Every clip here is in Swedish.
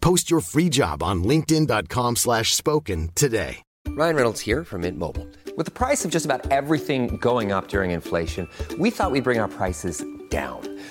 Post your free job on linkedin.com slash spoken today. Ryan Reynolds here from Mint Mobile. With the price of just about everything going up during inflation, we thought we'd bring our prices down.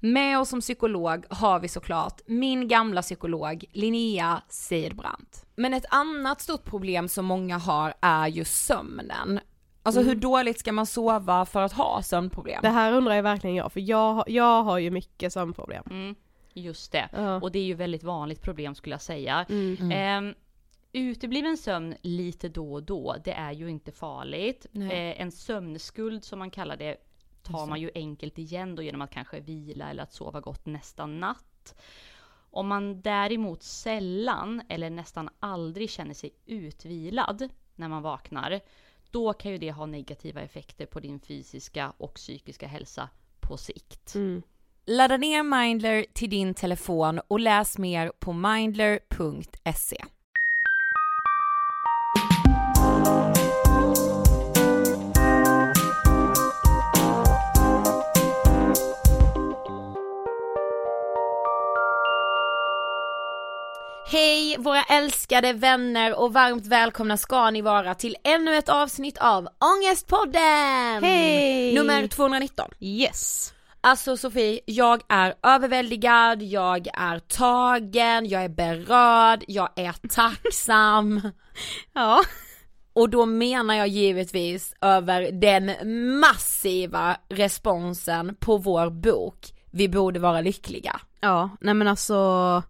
Med oss som psykolog har vi såklart min gamla psykolog Linnea Seidbrant. Men ett annat stort problem som många har är ju sömnen. Alltså hur dåligt ska man sova för att ha sömnproblem? Det här undrar jag verkligen jag, för jag, jag har ju mycket sömnproblem. Mm, just det, Ja. och det är ju väldigt vanligt problem skulle jag säga. Mm. Ehm, utebliven sömn lite då och då, det är ju inte farligt. Eh, en sömnskuld som man kallar det tar man ju enkelt igen då genom att kanske vila eller att sova gott nästa natt. Om man däremot sällan eller nästan aldrig känner sig utvilad när man vaknar, då kan ju det ha negativa effekter på din fysiska och psykiska hälsa på sikt. Mm. Ladda ner Mindler till din telefon och läs mer på mindler.se. Hej våra älskade vänner och varmt välkomna ska ni vara till ännu ett avsnitt av Ångestpodden! Hej! Nummer 219. Yes! Alltså Sofie, jag är överväldigad, jag är tagen, jag är berörd, jag är tacksam. Ja. Och då menar jag givetvis över den massiva responsen på vår bok Vi borde vara lyckliga. Ja, nej men alltså,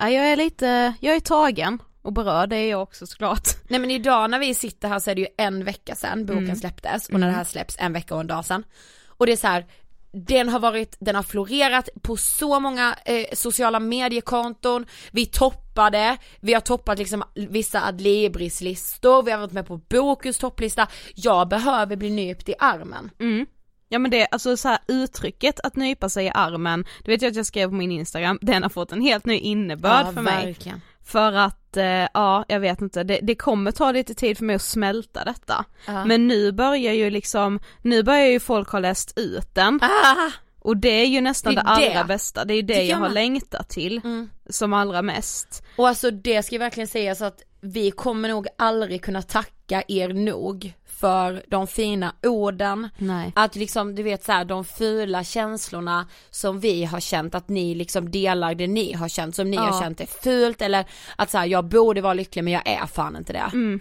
jag är lite, jag är tagen och berörd, det är jag också såklart. Nej men idag när vi sitter här så är det ju en vecka sedan boken Mm. släpptes och när det här släpps en vecka och en dag sedan. Och det är så här, den har varit, den har florerat på så många eh, sociala mediekonton, vi toppade, vi har toppat liksom vissa Adlibris listor, vi har varit med på Bokus topplista, jag behöver bli nypt i armen. Mm. Ja men det, alltså så här, uttrycket att nypa sig i armen, det vet jag att jag skrev på min instagram, den har fått en helt ny innebörd Ja, för mig. verkligen. För att, eh, ja jag vet inte, det, det kommer ta lite tid för mig att smälta detta. Ja. Men nu börjar ju liksom, nu börjar ju folk ha läst ut den. Ah, Och det är ju nästan Det det, är det. allra bästa, det är det Tycker jag jag har längtat till mm. som allra mest. Och alltså det ska ju verkligen sägas att vi kommer nog aldrig kunna tacka er nog för de fina orden. Nej. Att liksom du vet så här, de fula känslorna som vi har känt att ni liksom delar det ni har känt som ni Ja. har känt är fult eller att så här, jag borde vara lycklig men jag är fan inte det.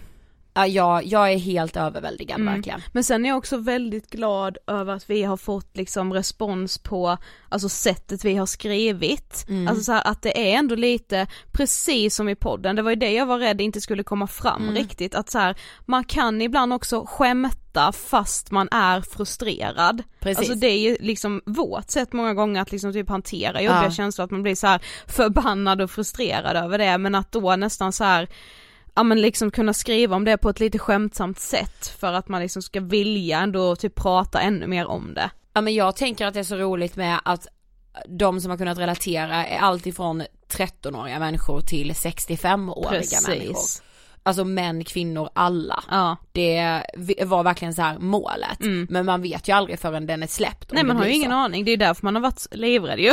Ja, jag, jag är helt överväldigad verkligen. Men sen är jag också väldigt glad över att vi har fått liksom respons på, alltså sättet vi har skrivit. Alltså så här, att det är ändå lite, precis som i podden, det var ju det jag var rädd inte skulle komma fram riktigt, att så här, man kan ibland också skämta fast man är frustrerad. Precis. Alltså det är ju liksom vårt sätt många gånger att liksom typ hantera jobbiga Ja. känslor, att man blir så här förbannad och frustrerad över det, men att då nästan så här ja men liksom kunna skriva om det på ett lite skämtsamt sätt för att man liksom ska vilja ändå typ prata ännu mer om det. Ja men jag tänker att det är så roligt med att de som har kunnat relatera är allt ifrån 13-åriga människor till 65-åriga människor. Alltså män, kvinnor, alla. Ja. Det var verkligen så här målet. Men man vet ju aldrig förrän den är släppt. Nej man har ju ingen aning, det är därför man har varit livrädd ju.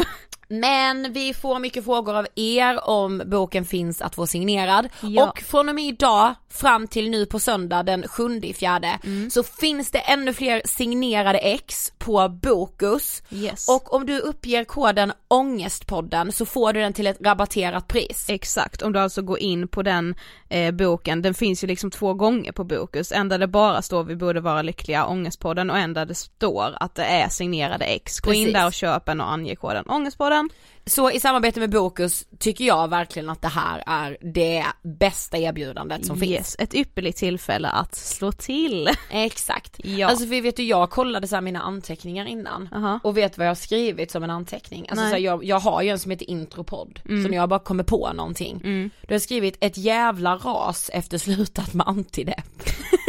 Men vi får mycket frågor av er om boken finns att få signerad. Ja. Och från och med idag fram till nu på söndag den 7 i fjärde Mm. så finns det ännu fler signerade ex på Bokus. Yes. Och om du uppger koden Ångestpodden så får du den till ett rabatterat pris. Exakt, om du alltså går in på den eh, boken, den finns ju liksom två gånger på Bokus, en där det bara står vi borde vara lyckliga, ångestpodden och en där det står att det är signerade ex. Gå in Precis. där och köp en och ange koden ångestpodden. Så i samarbete med Bokus tycker jag verkligen att det här är det bästa erbjudandet som finns. Yes, ett ypperligt tillfälle att slå till. Exakt. Ja. Alltså för vet du jag kollade så här mina anteckningar innan Aha. och vet vad jag har skrivit som en anteckning. Alltså Nej. så här, jag, jag har ju en som heter intropodd, så när jag bara kommer på någonting. Mm. Då har jag skrivit ett jävla ras efter slutat med antidepp.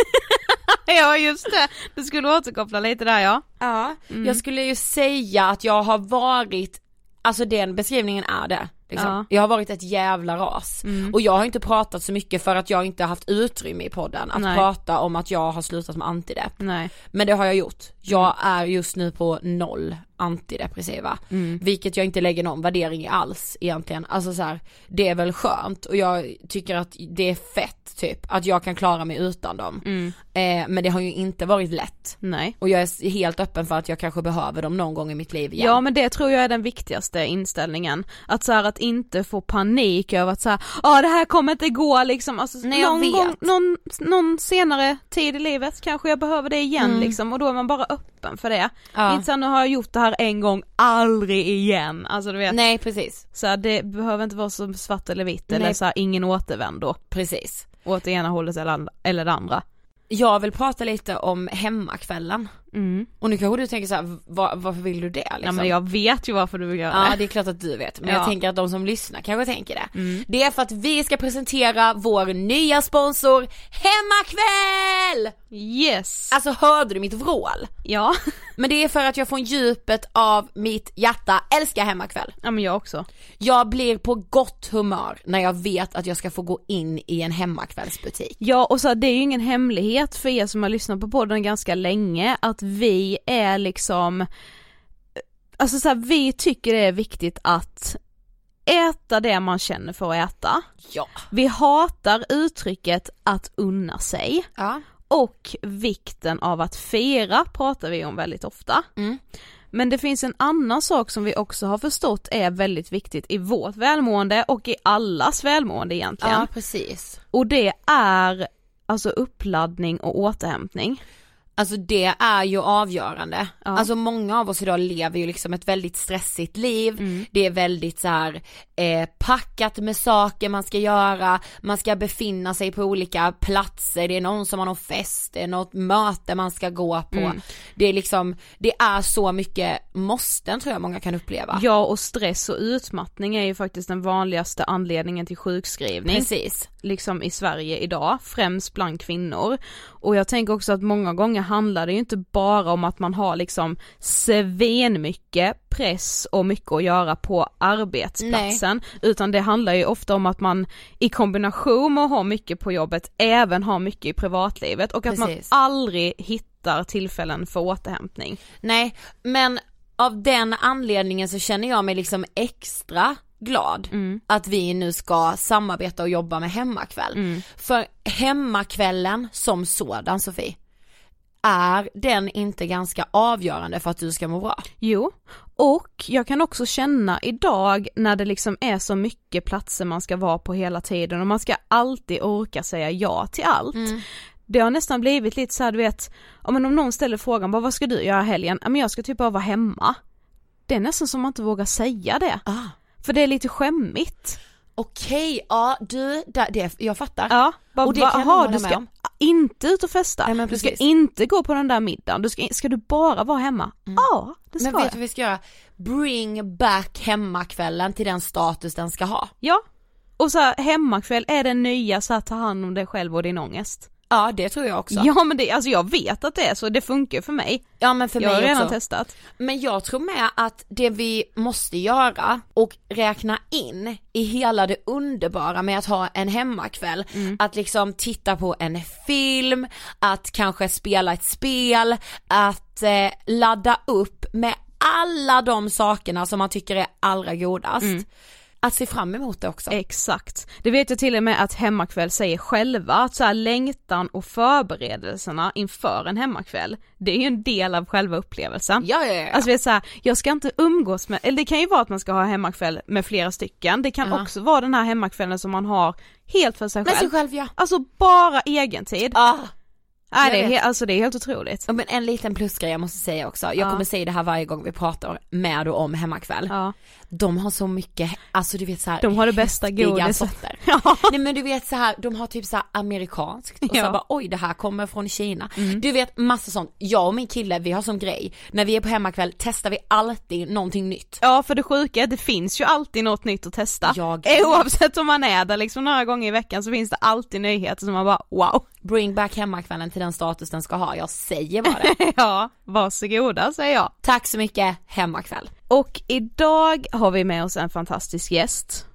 ja just det, du skulle återkoppla lite där ja. Ja, jag skulle ju säga att jag har varit, alltså den beskrivningen är det. Liksom. Ja. Jag har varit ett jävla ras. Och jag har inte pratat så mycket för att jag inte har haft utrymme i podden att Nej. prata om att jag har slutat med antidepp. Nej. Men det har jag gjort. Jag är just nu på noll antidepressiva. Vilket jag inte lägger någon värdering i alls egentligen. Alltså så här, det är väl skönt och jag tycker att det är fett typ att jag kan klara mig utan dem. Eh, men det har ju inte varit lätt. Nej. Och jag är helt öppen för att jag kanske behöver dem någon gång i mitt liv igen. Ja men det tror jag är den viktigaste inställningen. Att så här, att inte få panik över att så här, ja det här kommer inte gå liksom, alltså, Nej, någon gång, någon, någon senare tid i livet kanske jag behöver det igen liksom och då är man bara öppen för det. Ja. Inte så här, nu har jag gjort det här en gång, aldrig igen, alltså du vet. Nej precis, Så här, det behöver inte vara så svart eller vitt eller Nej. så här, ingen återvändo precis. åt det ena hållet eller, and- eller det andra. Jag vill prata lite om hemmakvällen. Mm. Och nu kanske du tänker så här, va- varför vill du det liksom? Ja men jag vet ju varför du vill göra Ja det. det är klart att du vet, men Ja. jag tänker att de som lyssnar kanske tänker det. Mm. Det är för att vi ska presentera vår nya sponsor Hemmakväll! Yes! Alltså hörde du mitt vrål? ja. Men det är för att jag från djupet av mitt hjärta älskar Hemmakväll. ja men jag också. Jag blir på gott humör när jag vet att jag ska få gå in i en hemmakvällsbutik. Ja och så det är ju ingen hemlighet för er som har lyssnat på podden ganska länge att vi är liksom Alltså så här, vi tycker det är viktigt att äta det man känner för att äta. Ja. Vi hatar uttrycket att unna sig Ja. och vikten av att fira pratar vi om väldigt ofta. Mm. Men det finns en annan sak som vi också har förstått är väldigt viktigt i vårt välmående och i allas välmående egentligen. Ja precis. Och det är alltså uppladdning och återhämtning. Alltså det är ju avgörande. Ja. Alltså många av oss idag lever ju liksom ett väldigt stressigt liv. Mm. Det är väldigt så här eh, packat med saker man ska göra, man ska befinna sig på olika platser, det är någon som har någon fest, det är något möte man ska gå på. Mm. Det är liksom, det är så mycket måsten tror jag många kan uppleva. Ja och stress och utmattning är ju faktiskt den vanligaste anledningen till sjukskrivning. Precis. liksom i Sverige idag, främst bland kvinnor. Och jag tänker också att många gånger handlar det ju inte bara om att man har liksom svinmycket press och mycket att göra på arbetsplatsen, utan det handlar ju ofta om att man i kombination med att ha mycket på jobbet även har mycket i privatlivet och att Precis. man aldrig hittar tillfällen för återhämtning. Nej, men av den anledningen så känner jag mig liksom extra glad att vi nu ska samarbeta och jobba med hemmakväll. För hemmakvällen som sådan Sofie, är den inte ganska avgörande för att du ska må bra? Jo, och jag kan också känna idag när det liksom är så mycket platser man ska vara på hela tiden och man ska alltid orka säga ja till allt. Det har nästan blivit lite så här, du vet, om någon ställer frågan bara vad ska du göra helgen? Ja men jag ska typ bara vara hemma. Det är nästan som man inte vågar säga det. Ah. För det är lite skämmigt. Okej, ja du, det, det, jag fattar. Ja, bara, Och det va, kan aha, du ska inte ut och festa, Nej, men du ska inte gå på den där middagen, du ska, ska du bara vara hemma? Ja, det ska Mm. Men vet du vad vi ska göra? Bring back hemmakvällen till den status den ska ha. Ja. Och så här, hemmakväll är det nya så här, ta hand om dig själv och din ångest. Ja det tror jag också. Ja men det, alltså jag vet att det är så, det funkar för mig. Ja men för jag har mig redan också. testat. Men jag tror med att det vi måste göra och räkna in i hela det underbara med att ha en hemmakväll, att liksom titta på en film, att kanske spela ett spel, att eh, ladda upp med alla de sakerna som man tycker är allra godast. Att se fram emot det också. Exakt. Det vet jag till och med att hemmakväll säger själva, att så här längtan och förberedelserna inför en hemmakväll, det är ju en del av själva upplevelsen. Ja, ja, ja. Alltså vet så här, jag ska inte umgås med, eller det kan ju vara att man ska ha hemmakväll med flera stycken, det kan Ja. också vara den här hemmakvällen som man har helt för sig Med själv. sig själv ja. Alltså bara egen tid. Ah. Nej, det är, he- alltså det är helt otroligt. Ja, Men en liten plusgrej jag måste säga också, jag Ja. kommer säga det här varje gång vi pratar med och om hemmakväll. Ja. De har så mycket, alltså du vet så här, De har det bästa godiset. Ja. Nej men du vet så här, de har typ så här amerikanskt och så Ja. här bara oj det här kommer från Kina. Du vet massa sånt, jag och min kille vi har som grej, när vi är på hemmakväll testar vi alltid någonting nytt. Ja för det sjuka är det finns ju alltid något nytt att testa. Jag- Oavsett om man är där liksom några gånger i veckan så finns det alltid nyheter som man bara wow. Bring back hemmakvällen till den status den ska ha, jag säger bara det. ja, varsågoda säger jag. Tack så mycket, hemmakväll. Och idag har vi med oss en fantastisk gäst,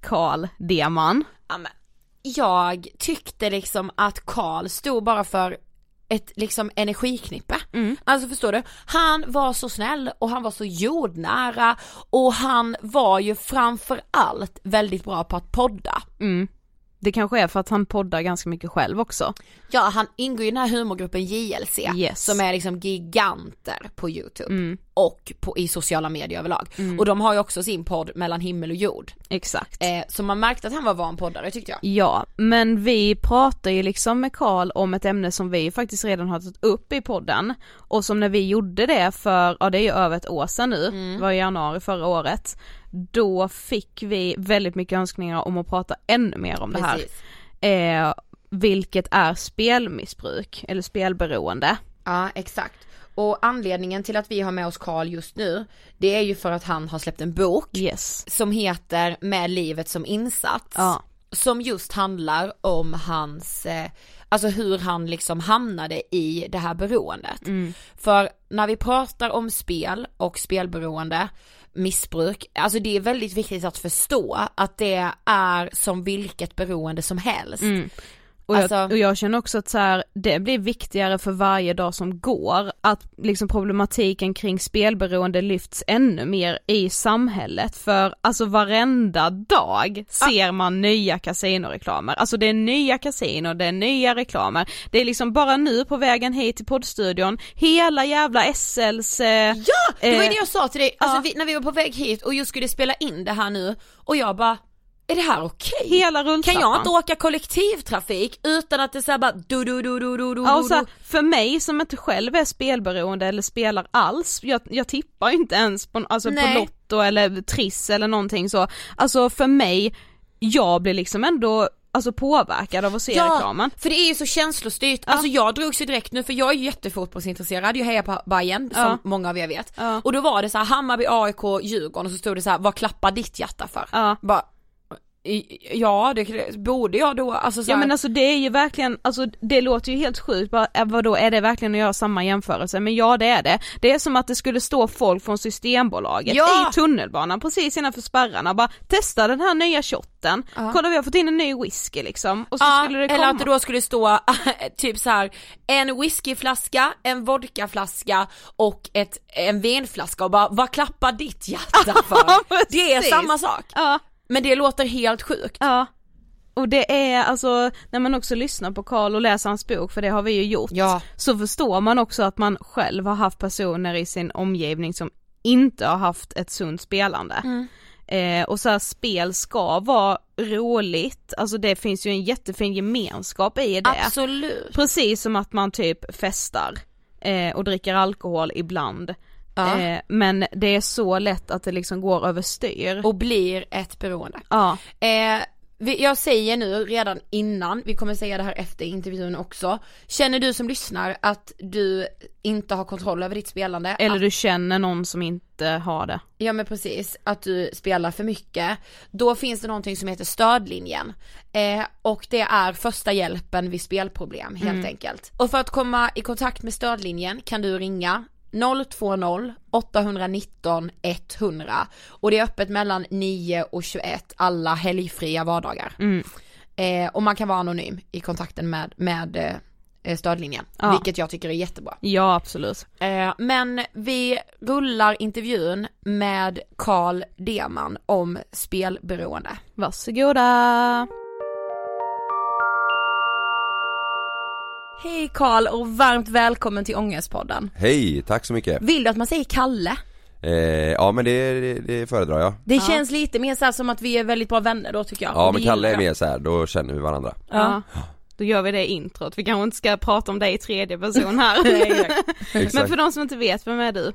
Karl Deman. Ja, men jag tyckte liksom att Karl stod bara för ett liksom energiknippe. Alltså förstår du? Han var så snäll och han var så jordnära och han var ju framför allt väldigt bra på att podda. Det kanske är för att han poddar ganska mycket själv också. Ja han ingår i den här humorgruppen JLC Yes. som är liksom giganter på youtube och på, i sociala medier överlag. Och de har ju också sin podd mellan himmel och jord. Exakt. Eh, så man märkte att han var van poddare tyckte jag. Ja, men vi pratar ju liksom med Karl om ett ämne som vi faktiskt redan har tagit upp i podden och som när vi gjorde det för, ja det är ju över ett år sedan nu, det var i januari förra året, då fick vi väldigt mycket önskningar om att prata ännu mer om det här. Precis. Eh, vilket är spelmissbruk eller spelberoende. Ja exakt. Och anledningen till att vi har med oss Karl just nu, det är ju för att han har släppt en bok Yes. som heter Med livet som insats. Ja. Som just handlar om hans, eh, alltså hur han liksom hamnade i det här beroendet. För när vi pratar om spel och spelberoende, missbruk, alltså det är väldigt viktigt att förstå att det är som vilket beroende som helst. Och, Alltså- jag, och jag känner också att så här, det blir viktigare för varje dag som går, att liksom problematiken kring spelberoende lyfts ännu mer i samhället, för alltså varenda dag ser man nya kasinoreklamer, alltså det är nya kasino, det är nya reklamer, det är liksom bara nu på vägen hit till poddstudion, hela jävla SLs... Eh, Ja! Det var ju eh, det jag sa till dig, alltså ja. vi, när vi var på väg hit och just skulle spela in det här nu och jag bara, är det här okej? Hela Kan rulltrappan. jag inte åka kollektivtrafik utan att det såhär bara du du du du du du Ja, och så här, för mig som inte själv är spelberoende eller spelar alls, jag, jag tippar inte ens på, alltså på. Lotto eller Triss eller någonting så, alltså för mig, jag blir liksom ändå alltså påverkad av att se reklamen. för det är ju så känslostyrt, alltså jag drogs ju direkt nu för jag är ju jättefotbollsintresserad, jag hejar på Bayern som Ja. många av er vet. Ja. Och då var det så här Hammarby, AIK, Djurgården och så stod det så här vad klappar ditt hjärta för? Ja. Bara, Ja, det borde jag då, alltså så Ja men alltså det är ju verkligen, alltså det låter ju helt sjukt, bara, äh, vadå är det verkligen att göra samma jämförelse? Men ja det är det. Det är som att det skulle stå folk från Systembolaget Ja! i tunnelbanan precis innanför spärrarna bara testa den här nya shotten, Ja. kolla vi har fått in en ny whisky liksom. Och så ja, skulle det eller komma. att det då skulle stå typ så här en whiskyflaska, en vodkaflaska och ett, en vinflaska och bara vad klappar ditt hjärta för? det är samma sak. Ja. Men det låter helt sjukt. Ja. Och det är alltså, när man också lyssnar på Karl och läser hans bok, för det har vi ju gjort, Ja. så förstår man också att man själv har haft personer i sin omgivning som inte har haft ett sunt spelande. Mm. Eh, och så här, spel ska vara roligt, alltså det finns ju en jättefin gemenskap i det. Absolut. Precis som att man typ festar eh, och dricker alkohol ibland. Ja. Eh, men det är så lätt att det liksom går överstyr. Och blir ett beroende. ja. Eh, jag säger nu redan innan, vi kommer säga det här efter intervjun också. Känner du som lyssnar att du inte har kontroll över ditt spelande? Eller att, du känner någon som inte har det. Ja men precis, att du spelar för mycket. Då finns det någonting som heter stödlinjen. Eh, och det är första hjälpen vid spelproblem helt enkelt. Och för att komma i kontakt med stödlinjen kan du ringa 020 819 100 och det är öppet mellan 9 och 21 alla helgfria vardagar. Eh, och man kan vara anonym i kontakten med, med eh, stödlinjen, Ja. vilket jag tycker är jättebra. Ja absolut. Eh, men vi rullar intervjun med Carl Deman om spelberoende. Varsågoda. Hej Carl och varmt välkommen till Ångestpodden. Hej, tack så mycket. Vill du att man säger Kalle? Eh, ja men det, det, det föredrar jag. Det känns lite mer så här som att vi är väldigt bra vänner då tycker jag. Ja men Kalle är mer så här, då känner vi varandra. Ja. Då gör vi det introt, vi kanske inte ska prata om dig i tredje person här. Men för de som inte vet, vem är du?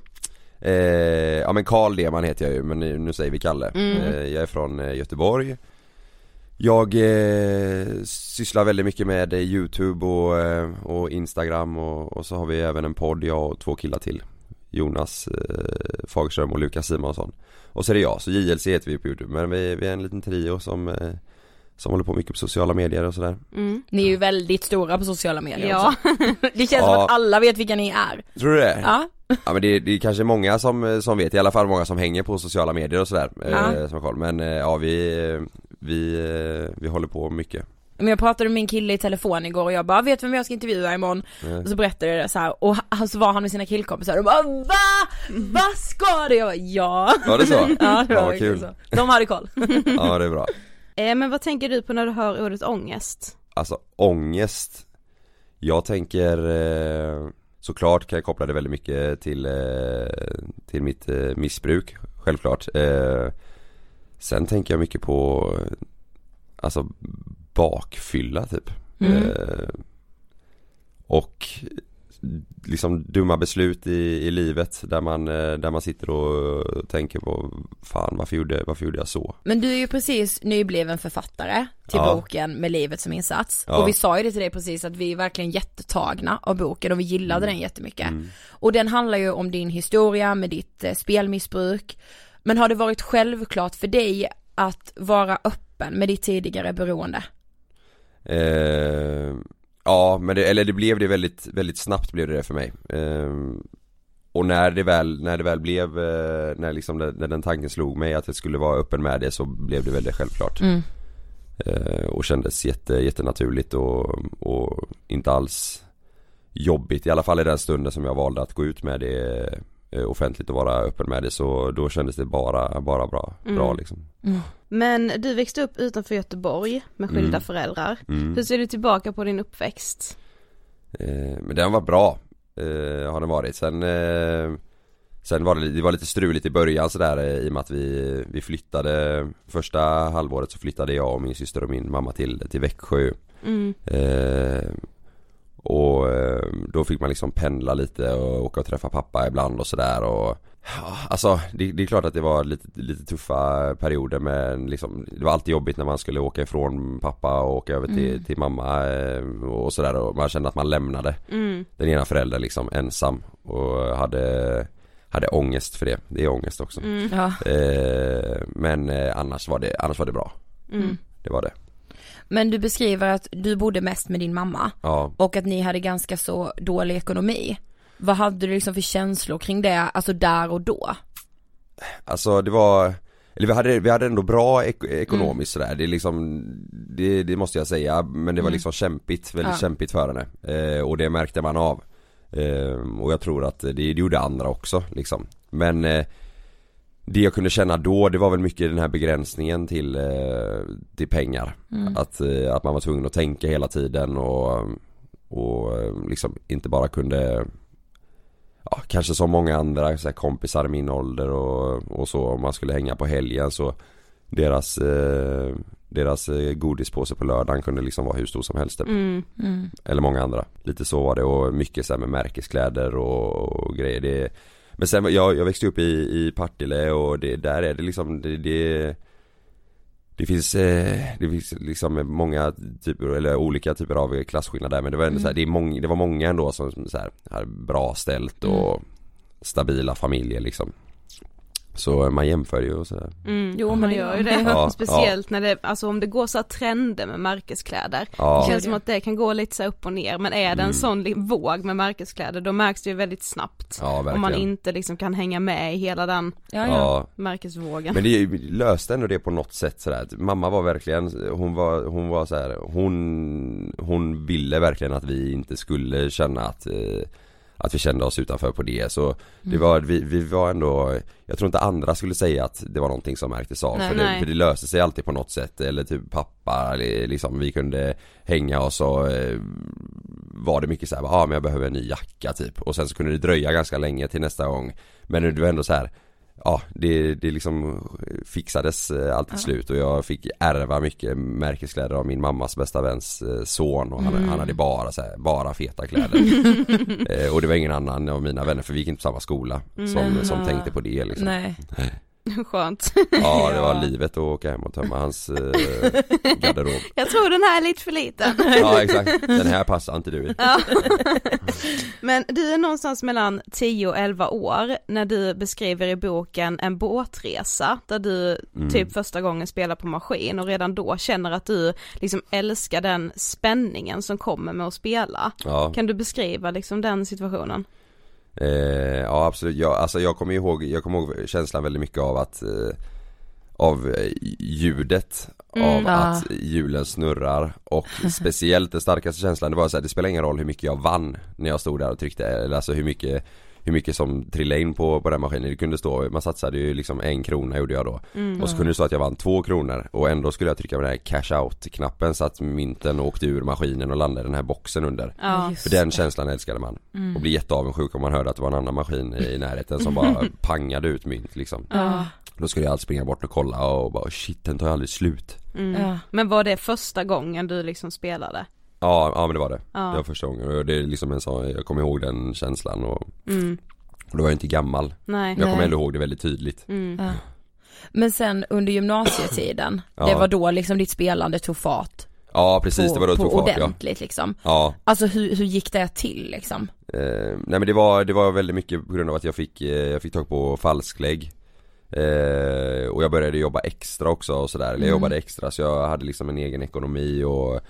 Eh, ja men Karl Deman heter jag ju, men nu, nu säger vi Kalle. Mm. Eh, jag är från eh, Göteborg. Jag eh, sysslar väldigt mycket med eh, Youtube och, eh, och Instagram och, och så har vi även en podd, jag och två killar till. Jonas eh, Fagerström och Lukas Simonsson. Och så är det jag, så JLC heter vi på Youtube, men vi, vi är en liten trio som eh, som håller på mycket på sociala medier och sådär. Ni är ju väldigt stora på sociala medier Ja. också. Det känns som Ja. att alla vet vilka ni är. Tror du det? Ja. Ja men det, det är kanske många som, som vet, i alla fall många som hänger på sociala medier och sådär, Ja. eh, som har koll. Men eh, ja vi, vi, eh, vi håller på mycket Men jag pratade med min kille i telefon igår och jag bara, vet vem jag ska intervjua imorgon? Och så berättade jag det så här och han- så var han med sina killkompisar och bara VA? Vad ska du? Jag bara ja Var det så? Ja det Ja, var vad verkligen kul. så. De hade koll Ja det är bra Eh, men vad tänker du på när du hör ordet ångest? Alltså ångest Jag tänker eh, Såklart kan jag koppla det väldigt mycket till, eh, till mitt eh, missbruk Självklart eh, Sen tänker jag mycket på Alltså bakfylla typ eh, Och liksom dumma beslut i, i livet där man, eh, där man sitter och tänker på Fan varför gjorde, varför gjorde jag så? Men du är ju precis nybliven författare till Ja. boken med livet som insats Ja. och vi sa ju det till dig precis att vi är verkligen jättetagna av boken och vi gillade Mm. den jättemycket Och den handlar ju om din historia med ditt eh, spelmissbruk Men har det varit självklart för dig att vara öppen med ditt tidigare beroende? Eh, ja, men det, eller det blev det väldigt, väldigt snabbt blev det det för mig. Eh, och när det väl, när det väl blev, eh, när liksom det, när den tanken slog mig att jag skulle vara öppen med det så blev det väldigt självklart. Eh, och kändes jätte, jättenaturligt och, och inte alls jobbigt, i alla fall i den stunden som jag valde att gå ut med det offentligt och vara öppen med det så då kändes det bara, bara bra, bra liksom. Men du växte upp utanför Göteborg med skilda Mm. föräldrar. Mm. Hur ser du tillbaka på din uppväxt? Eh, men den var bra, eh, har den varit. Sen, eh, sen var det, det var lite struligt i början sådär eh, i och med att vi, vi flyttade Första halvåret så flyttade jag och min syster och min mamma till, till Växjö Mm. eh, Och eh, då fick man liksom pendla lite och åka och träffa pappa ibland och sådär och Alltså det, det är klart att det var lite, lite tuffa perioder men liksom Det var alltid jobbigt när man skulle åka ifrån pappa och åka över till, till mamma eh, och sådär och man kände att man lämnade Mm. den ena föräldern liksom ensam och hade hade ångest för det, det är ångest också Mm. Ja. eh, Men eh, annars var det, annars var det bra Mm. Det var det. Men du beskriver att du bodde mest med din mamma Ja. och att ni hade ganska så dålig ekonomi. Vad hade du liksom för känslor kring det, alltså där och då? Alltså det var eller vi hade, vi hade ändå bra ek- ekonomiskt sådär, det är liksom det, det måste jag säga, men det var Mm. liksom kämpigt, väldigt Ja. kämpigt för henne eh, Och det märkte man av eh, Och jag tror att det, det gjorde andra också liksom Men eh, Det jag kunde känna då, det var väl mycket den här begränsningen till, eh, till pengar Mm. att, eh, att man var tvungen att tänka hela tiden och, och eh, liksom inte bara kunde ja, kanske som många andra så här, kompisar i min ålder och, och så om man skulle hänga på helgen så deras, eh, deras godispåse på lördagen kunde liksom vara hur stor som helst typ. Mm. Mm. Eller många andra. Lite så var det och mycket så med märkeskläder och, och grejer. Det, men sen jag, jag växte upp i, i Partille och det, där är det liksom det, det det finns, eh, det finns liksom många typer, eller olika typer av klasskillnader men det var ändå så här, det, är många, det var många ändå som så här, bra ställt och stabila familjer liksom Så man jämför ju och sådär Mm. Jo, man det gör ju det. Ja, Speciellt när det, alltså om det går så här trender med märkeskläder. Ja. Det känns som att det kan gå lite så upp och ner men är det en Mm. sån våg med märkeskläder då märks det ju väldigt snabbt. Ja om man inte liksom kan hänga med i hela den Ja, ja. Ja, märkesvågen. Men det löste ändå det på något sätt sådär Mamma var verkligen, hon var, hon var så här, hon, hon ville verkligen att vi inte skulle känna att eh, att vi kände oss utanför på det. Så det Mm. var, vi, vi var ändå Jag tror inte andra skulle säga att det var någonting som märktes av Nej, för, det, för det löste sig alltid på något sätt. Eller typ pappa liksom vi kunde hänga och eh, Var det mycket så här, ja ah, men jag behöver en ny jacka typ. Och sen så kunde det dröja ganska länge till nästa gång. Men det var ändå så här Ja, det, det liksom fixades eh, allt till Ja. slut och jag fick ärva mycket märkeskläder av min mammas bästa väns eh, son och han, Mm. han hade bara så här, bara feta kläder eh, Och det var ingen annan av mina vänner för vi gick inte på samma skola som, Mm. som tänkte på det liksom Nej. Skönt. Ja det var livet att åka hem och tömma hans eh, garderob Jag tror den här är lite för liten. Ja exakt, den här passar inte du i Ja. Men du är någonstans mellan 10 och 11 år när du beskriver i boken en båtresa där du Mm. typ första gången spelar på maskin och redan då känner att du liksom älskar den spänningen som kommer med att spela. Ja, Kan du beskriva liksom den situationen? Eh, ja absolut, jag, alltså jag kommer ihåg, jag kommer ihåg känslan väldigt mycket av att eh, Av eh, ljudet Mm. av Ja. att hjulen snurrar och speciellt den starkaste känslan det var så här, det spelar ingen roll hur mycket jag vann när jag stod där och tryckte, eller alltså hur mycket hur mycket som trillade in på, på den maskinen, det kunde stå, man satsade ju liksom en krona gjorde jag då Mm. Och så kunde det stå att jag vann två kronor och ändå skulle jag trycka på den här cash out knappen så att mynten åkte ur maskinen och landade i den här boxen under Ja. För den känslan älskade man Mm. Och blir jätteavundsjuk om man hörde att det var en annan maskin i närheten som bara pangade ut mynt liksom Ja. Då skulle jag alltid springa bort och kolla och bara shit den tar ju aldrig slut Mm. Ja. Men var det första gången du liksom spelade? Ja, ja men det var det. Ja. Det var första gången och det är liksom en sån, jag kommer ihåg den känslan och, Mm. och då var jag inte gammal Nej. Men jag kommer ändå ihåg det väldigt tydligt Mm. Ja. Men sen under gymnasietiden, Ja. det var då liksom ditt spelande tog fart Ja precis, på, det var då det tog fart ja. ordentligt liksom. Ja, Alltså hur, hur gick det till liksom? eh, nej men det var, det var väldigt mycket på grund av att jag fick, eh, jag fick tag på falsklägg eh, Och jag började jobba extra också och sådär, eller jag Mm. jobbade extra så jag hade liksom en egen ekonomi och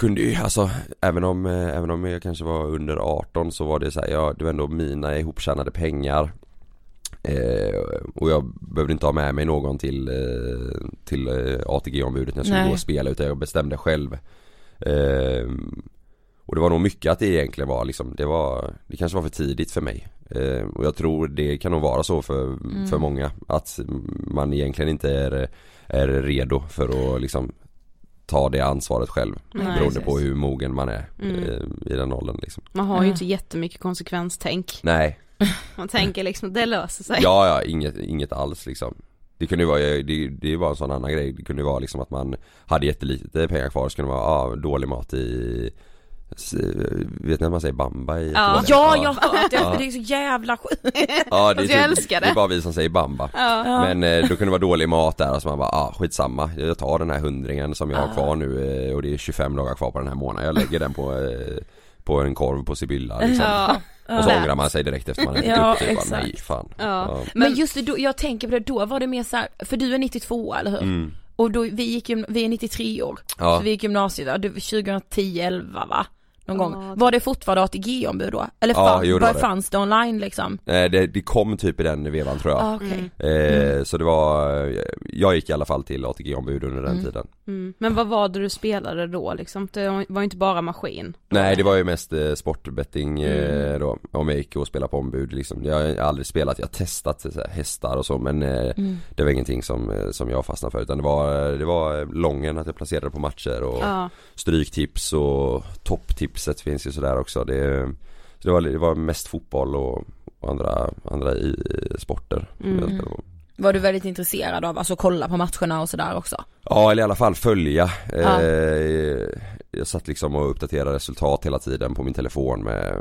Kunde ju, alltså även om, eh, även om jag kanske var under 18 så var det så här, ja, det var ändå mina ihoptjänade pengar. Eh, Och jag behövde inte ha med mig någon till, eh, till eh, ATG-ombudet när jag skulle Nej. gå och spela utan jag bestämde själv. Eh, Och det var nog mycket att det egentligen var liksom, det var, det kanske var för tidigt för mig. Eh, Och jag tror det kan nog vara så för, för många att man egentligen inte är, är redo för att liksom ta det ansvaret själv Nej, beroende på precis. hur mogen man är Mm. eh, i den åldern liksom. Man har ju Ja. inte jättemycket konsekvenstänk. Nej, Man tänker liksom att det löser sig. ja ja, inget, inget alls liksom Det kunde ju vara, det, det var en sån annan grej, det kunde ju vara liksom att man hade jättelite pengar kvar så kunde det vara, ah, dålig mat i Vet ni att man säger bamba i Ja. Ja, jag har hört det, Ja. det är så jävla sjukt. Ja det är, Alltså, jag typ, älskar det. det är bara vi som säger bamba Ja. Men eh, då kunde det vara dålig mat där och så man bara, ah skitsamma Jag tar den här hundringen som jag har kvar nu eh, och det är 25 dagar kvar på den här månaden Jag lägger den på, eh, på en korv på Sibylla liksom. Ja. Och så ångrar man sig direkt efter man har ätit Ja, upp det bara, exakt. nej fan Ja. Men just det, då, jag tänker på det, då var det mer så här, för du är 92 eller hur? Mm. och då, vi gick vi är 93 år, Ja. så vi gick gymnasiet, ja, det var 2010, 11 va? Någon Ja, gång. Var det fortfarande ATG-ombud då? Eller Ja, fann, jo, det var det. fanns det online liksom? Nej det, det kom typ i den vevan tror jag Ah, okej. eh, Så det var, jag gick i alla fall till ATG-ombud under den Mm. tiden Mm. Men vad var det du spelade då liksom? Det var ju inte bara maskin. Nej det var ju mest eh, sportbetting eh, Mm. då, om jag gick och spelade på ombud liksom. Jag har aldrig spelat, jag har testat så här, hästar och så men eh, Mm. det var ingenting som, eh, som jag fastnade för utan det var, det var lången att jag placerade på matcher och Ja. stryktips och topptipset finns ju sådär också det, så det, var, det var mest fotboll och, och andra, andra i, sporter jag Mm. Var du väldigt intresserad av, alltså kolla på matcherna och sådär också? Ja eller i alla fall följa. Ja. Eh, jag satt liksom och uppdaterade resultat hela tiden på min telefon med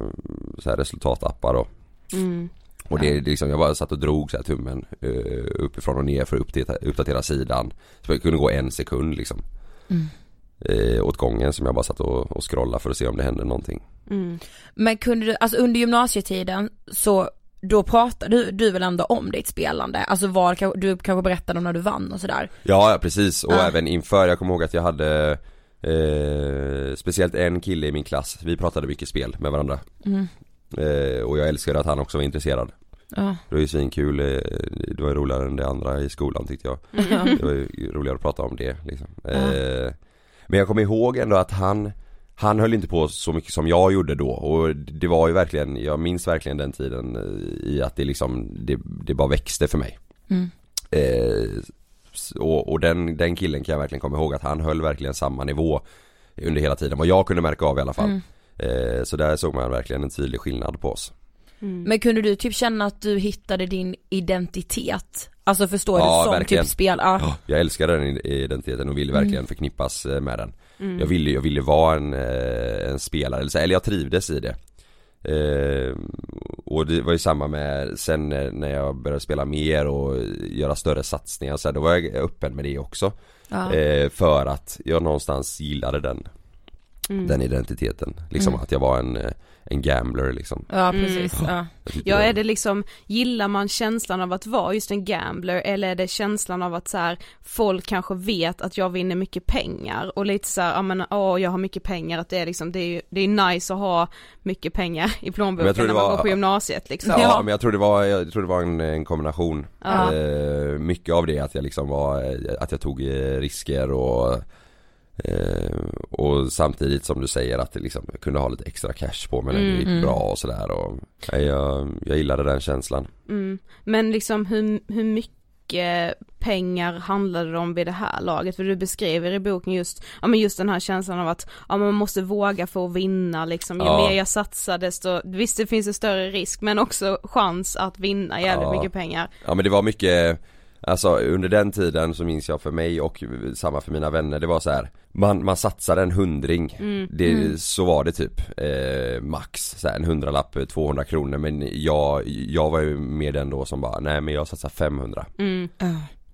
så här resultatappar och, Mm. och det, det liksom, jag bara satt och drog så här tummen eh, uppifrån och ner för att uppdatera, uppdatera sidan. Så det kunde gå en sekund liksom. Mm. Eh, åt gången som jag bara satt och, och scrollade för att se om det hände någonting. Mm. Men kunde du, alltså under gymnasietiden så då pratade du, du väl ändå om ditt spelande? Alltså vad, du kanske berättade om när du vann och sådär? Ja, ja precis och Ja. även inför, jag kommer ihåg att jag hade eh, Speciellt en kille i min klass, vi pratade mycket spel med varandra Mm. eh, Och jag älskade att han också var intresserad Ja. Det var ju svinkul, eh, det var ju roligare än det andra i skolan tyckte jag Ja. Det var ju roligare att prata om det liksom. eh, Men jag kommer ihåg ändå att han Han höll inte på så mycket som jag gjorde då. Och det var ju verkligen, jag minns verkligen den tiden eh, i att det liksom, det, det bara växte för mig. Mm. eh, och, och den, den killen kan jag verkligen komma ihåg att han höll verkligen samma nivå under hela tiden, vad jag kunde märka av i alla fall. Mm. eh, Så där såg man verkligen en tydlig skillnad på oss Mm. Men kunde du typ känna att du hittade din identitet? Alltså förstår Ja, du som verkligen. typ spel, ja. Ja, Jag älskade den identiteten och ville Mm. verkligen förknippas eh, med den Mm. Jag ville, jag ville vara en, eh, en spelare, eller, så- eller jag trivdes i det eh, Och det var ju samma med sen när- när jag började spela mer och göra större satsningar så här, då var jag öppen med det också Ja. eh, För att jag någonstans gillade den, Mm. den identiteten Liksom Mm. att jag var en, eh, en gambler liksom Ja Mm. precis, ja. Tyckte Ja var- är det liksom, gillar man känslan av att vara just en gambler eller är det känslan av att så här, folk kanske vet att jag vinner mycket pengar och lite så här, ja men åh jag har mycket pengar att det är liksom, det är det är nice att ha mycket pengar i plånboken när man var- går på gymnasiet liksom. Ja, men jag tror det var, jag tror det var en, en kombination Ja. eh, Mycket av det att jag liksom var, att jag tog eh, risker och Och samtidigt som du säger att det liksom, jag kunde ha lite extra cash på mig när det Mm. gick Mm. bra och sådär och jag, jag gillade den känslan Mm. Men liksom hur, hur mycket pengar handlade det om vid det här laget? För du beskriver i boken just, ja men just den här känslan av att, ja man måste våga för att vinna liksom, ju Ja. mer jag satsar desto, visst det finns en större risk men också chans att vinna jävligt Ja. mycket pengar. Ja men det var mycket Alltså under den tiden så minns jag för mig och samma för mina vänner, det var så här. Man, man satsade en hundring, Mm. det, Mm. så var det typ eh, Max, så här, en hundralapp, 200 kronor men jag, jag var ju med den då som bara, nej men jag satsar 500 Mm.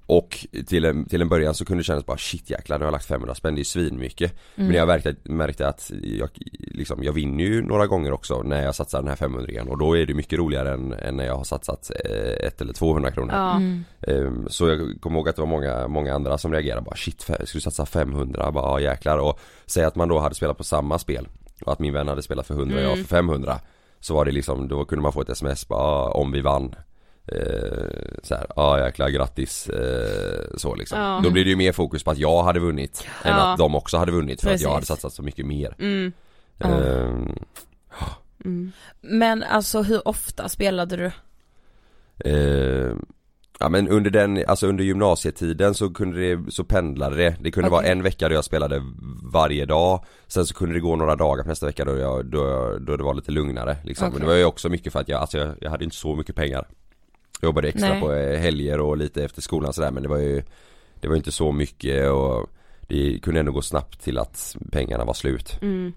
Och till en, till en början så kunde det kännas bara shit jäklar nu har jag lagt 500 spänn, det är svinmycket Mm. Men jag märkte, märkte att jag, liksom, jag vinner ju några gånger också när jag satsar den här 500 och då är det mycket roligare än, än när jag har satsat eh, ett eller 200 kronor. Mm. Ehm, Så jag kommer ihåg att det var många, många andra som reagerade bara shit, ska du satsa 500? Bara ja, jäklar och säg att man då hade spelat på samma spel och att min vän hade spelat för 100 och jag Mm. för 500 Så var det liksom, då kunde man få ett sms bara om vi vann eh, så här, ja ah, jäklar grattis eh, så liksom. Ja. Då blir det ju mer fokus på att jag hade vunnit än Ja. att de också hade vunnit för Precis. att jag hade satsat så mycket mer. Mm. Ja. Ehm, Mm. Men alltså hur ofta spelade du? Eh, ja men under den, alltså under gymnasietiden så kunde det, så pendlade det. Det kunde Okej. vara en vecka då jag spelade varje dag Sen så kunde det gå några dagar på nästa vecka då jag, då, då det var lite lugnare liksom. Men Okej. det var ju också mycket för att jag, alltså jag, jag hade inte så mycket pengar Jag jobbade extra Nej. på eh, helger och lite efter skolan sådär men det var ju Det var inte så mycket och Det kunde ändå gå snabbt till att pengarna var slut Mm.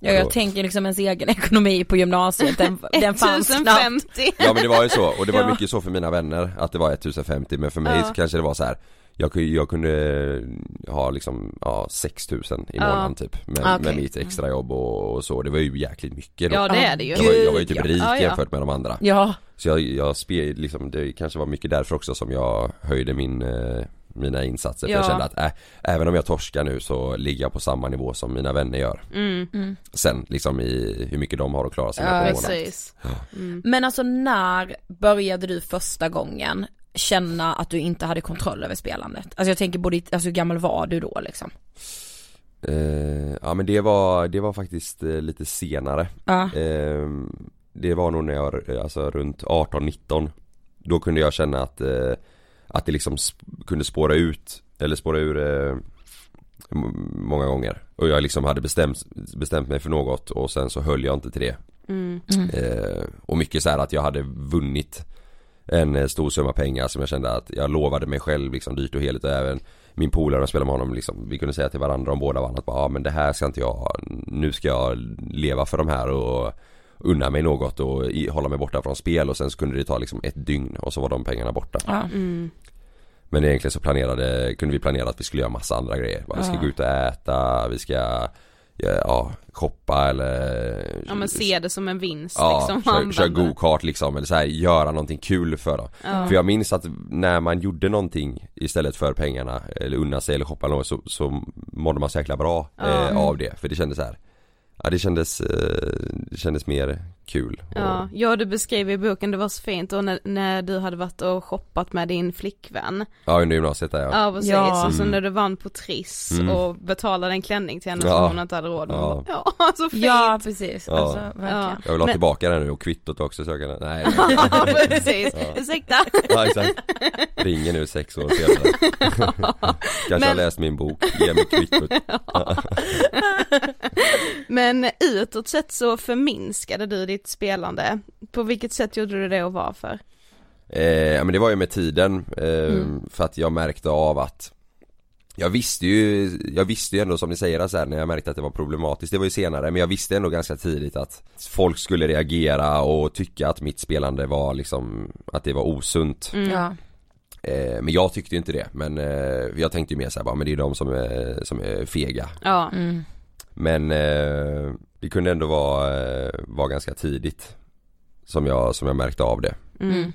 Ja jag tänker liksom ens egen ekonomi på gymnasiet, den, den fanns knappt 1050. Ja men det var ju så, och det var mycket så för mina vänner att det var 1050 men för mig Ja. så kanske det var så här. Jag, kunde- jag kunde ha liksom, ja 6000 i Ja. månaden typ med, Okej. med mitt extrajobb och, och så, det var ju jäkligt mycket då Ja det är det ju. jag, var, jag var ju typ ja. rik Ja, ja. jämfört med de andra Ja, Så jag, jag spel, liksom, det kanske var mycket därför också som jag höjde min, eh, mina insatser för Ja. jag kände att äh, även om jag torskar nu så ligger jag på samma nivå som mina vänner gör. Mm. Sen liksom i hur mycket de har att klara sig med Ja, på månaden. Precis. Mm. Men alltså när började du första gången känna att du inte hade kontroll över spelandet? Alltså jag tänker både, i- alltså hur gammal var du då liksom? Eh, ja men det var, det var faktiskt eh, lite senare. Ja. Eh, det var nog när jag, eh, alltså runt 18-19 Då kunde jag känna att, eh, att det liksom sp- kunde spåra ut, eller spåra ur eh, många gånger. Och jag liksom hade bestämt, bestämt mig för något och sen så höll jag inte till det. Mm. Eh, och mycket så här att jag hade vunnit en eh, stor summa pengar som jag kände att jag lovade mig själv liksom dyrt och heligt och även min polare och spelade med honom liksom, vi kunde säga till varandra om båda vann att bara, ja men det här ska inte jag, nu ska jag leva för de här och unna mig något och i, hålla mig borta från spel och sen så kunde det ta liksom ett dygn och så var de pengarna borta. Ja. Mm. Men egentligen så planerade, kunde vi planera att vi skulle göra massa andra grejer. Bara, Vi ska gå ut och äta, vi ska ja, shoppa eller Ja men se det som en vinst Ja, liksom. kör, kör go-kart liksom eller så här, göra någonting kul för dem. Ja. För jag minns att när man gjorde någonting istället för pengarna eller unna sig eller shoppa något så, så mådde man så jäkla bra Ja. eh, av det. För det kändes så här. Ja det kändes, eh, det kändes mer kul. Och, Ja, ja du beskrev i boken, det var så fint och när, när du hade varit och shoppat med din flickvän. ja under gymnasiet där ja. Ja precis, Ja. och så Mm. när du vann på Triss Mm. och betalade en klänning till henne Ja. som hon inte hade råd med. Ja. Ja, så fint. Ja precis, Ja. alltså verkligen. Ja. Jag vill ha Men- tillbaka den nu och kvittot också så jag kan, nej. Ja precis, Ja. ursäkta. Ja exakt. Ringer nu sex år senare. Kanske har Men- läst min bok, ge mig kvittot. Men utåt sett så förminskade du ditt spelande. På vilket sätt gjorde du det och varför? Eh, ja men det var ju med tiden eh, Mm. för att jag märkte av att Jag visste ju, jag visste ju ändå som ni säger så här, när jag märkte att det var problematiskt, det var ju senare men jag visste ändå ganska tidigt att folk skulle reagera och tycka att mitt spelande var liksom, att det var osunt Mm. Ja. eh, Men jag tyckte ju inte det, men eh, jag tänkte ju mer såhär bara, men det är de som är, som är fega Ja. Mm. Men eh, det kunde ändå vara, eh, vara ganska tidigt Som jag, som jag märkte av det Mm.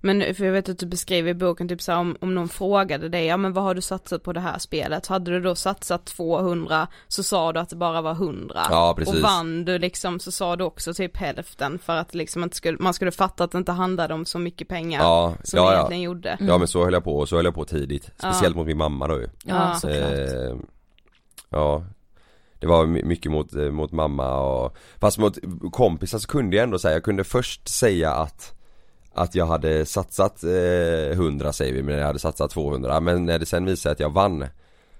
Men för jag vet att du beskriver i boken typ så här, om, om någon frågade dig, ja men vad har du satsat på det här spelet? Hade du då satsat 200 så sa du att det bara var 100. Ja, precis. Och vann du liksom så sa du också typ hälften för att liksom inte skulle, man skulle fatta att det inte handlade om så mycket pengar Ja, som ja, det ja. egentligen gjorde. Ja men så höll jag på, och så höll jag på tidigt Speciellt mot min mamma då ju Ja, såklart. Eh, ja Det var my- mycket mot, eh, mot mamma och Fast mot kompisar så kunde jag ändå säga, jag kunde först säga att Att jag hade satsat eh, 100 säger vi, men jag hade satsat 200 Men när det sen visade att jag vann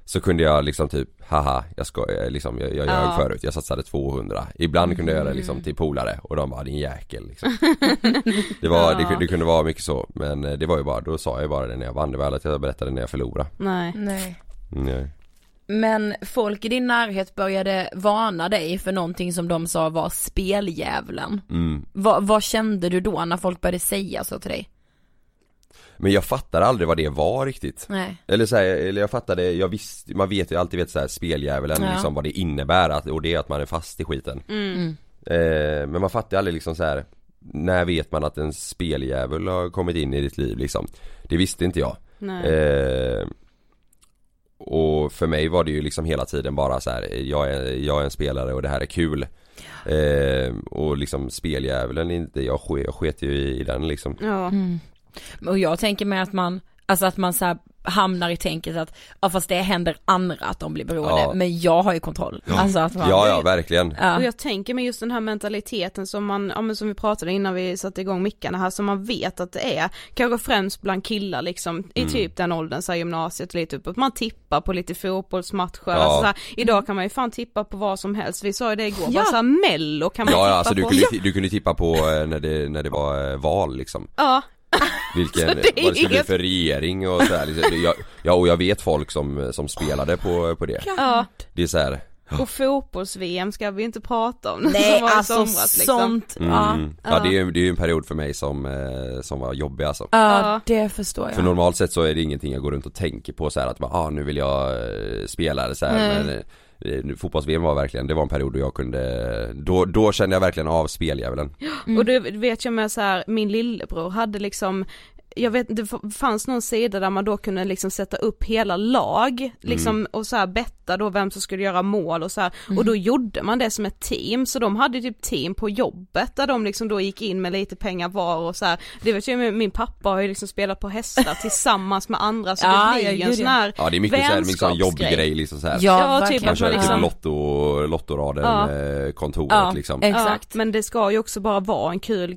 Så kunde jag liksom typ, haha, jag ska, eh, liksom, jag, jag Ja. ljög förut, jag satsade 200 Ibland kunde jag göra det liksom till polare och de bara, din jäkel liksom Det var, Ja. det, kunde- det kunde vara mycket så, men eh, det var ju bara, då sa jag bara det när jag vann, det var aldrig att jag berättade när jag förlorade Nej. Nej. Nej. Men folk i din närhet började varna dig för någonting som de sa var speldjävulen. Mm. Vad, vad kände du då när folk började säga så till dig? Men jag fattade aldrig vad det var riktigt Nej. Eller så här, eller jag fattade, jag visste, man vet ju alltid vet så här speldjävulen Ja. liksom vad det innebär att, och det är att man är fast i skiten Mm. eh, Men man fattar aldrig liksom så här. När vet man att en speldjävul har kommit in i ditt liv liksom? Det visste inte jag Nej. eh, Och för mig var det ju liksom hela tiden bara så här, jag är, jag är en spelare och det här är kul eh, Och liksom speldjävulen, inte, jag, sk, jag sket ju i, i den liksom Ja. Mm. Och jag tänker mig att man, alltså att man så här hamnar i tänket att, ja fast det händer andra att de blir beroende, Ja. men jag har ju kontroll. Alltså att man, Ja ja, verkligen Ja. Och jag tänker mig just den här mentaliteten som man, ja men som vi pratade innan vi satte igång mickarna här, som man vet att det är, kanske främst bland killar liksom, i Mm. typ den åldern, så här gymnasiet och lite uppåt, man tippar på lite fotbollsmatcher, Ja. alltså så här, idag kan man ju fan tippa på vad som helst, vi sa ju det igår, Ja. bara så här mello kan man Ja, ja tippa alltså du på. kunde, ti- du kunde tippa på eh, när det, när det var eh, val liksom Ja, Vilken, det är vad det skulle bli för regering och sådär liksom. jag, Ja och jag vet folk som, som spelade på, på det ja, Det är så här. och fotbolls-VM ska vi inte prata om, Nej som alltså somras, liksom. sånt, Mm, ja. ja, det är ju det är ju en period för mig som, eh, som var jobbig alltså Ja, det förstår jag. För normalt sett så är det ingenting jag går runt och tänker på så här att bara, ah, nu vill jag eh, spela det så här, men eh, Fotbolls-VM var verkligen, det var en period då jag kunde, då, då kände jag verkligen av speldjävulen Och det vet jag med så här, min lillebror hade liksom jag vet det fanns någon sida där man då kunde liksom sätta upp hela lag, liksom Mm. och så här betta då vem som skulle göra mål och så här. och då gjorde man det som ett team, så de hade ju typ team på jobbet där de liksom då gick in med lite pengar var och så här. det vet jag min pappa har ju liksom spelat på hästar tillsammans med andra så Ja, det blir ju en sån ja. här Ja det är mycket såhär, vänskapsgrej. jobbgrej liksom såhär Ja, Ja, typ Man kör typ liksom- lotto, lottoraden Ja. med kontoret Ja, liksom exakt. Ja, men det ska ju också bara vara en kul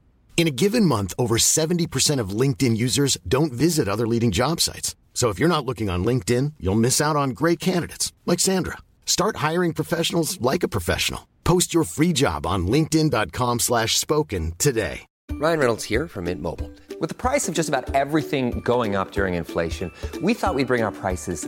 In a given month, over 70% of LinkedIn users don't visit other leading job sites. So if you're not looking on LinkedIn, you'll miss out on great candidates like Sandra. Start hiring professionals like a professional. Post your free job on linkedin.com slash spoken today. Ryan Reynolds here from Mint Mobile. With the price of just about everything going up during inflation, we thought we'd bring our prices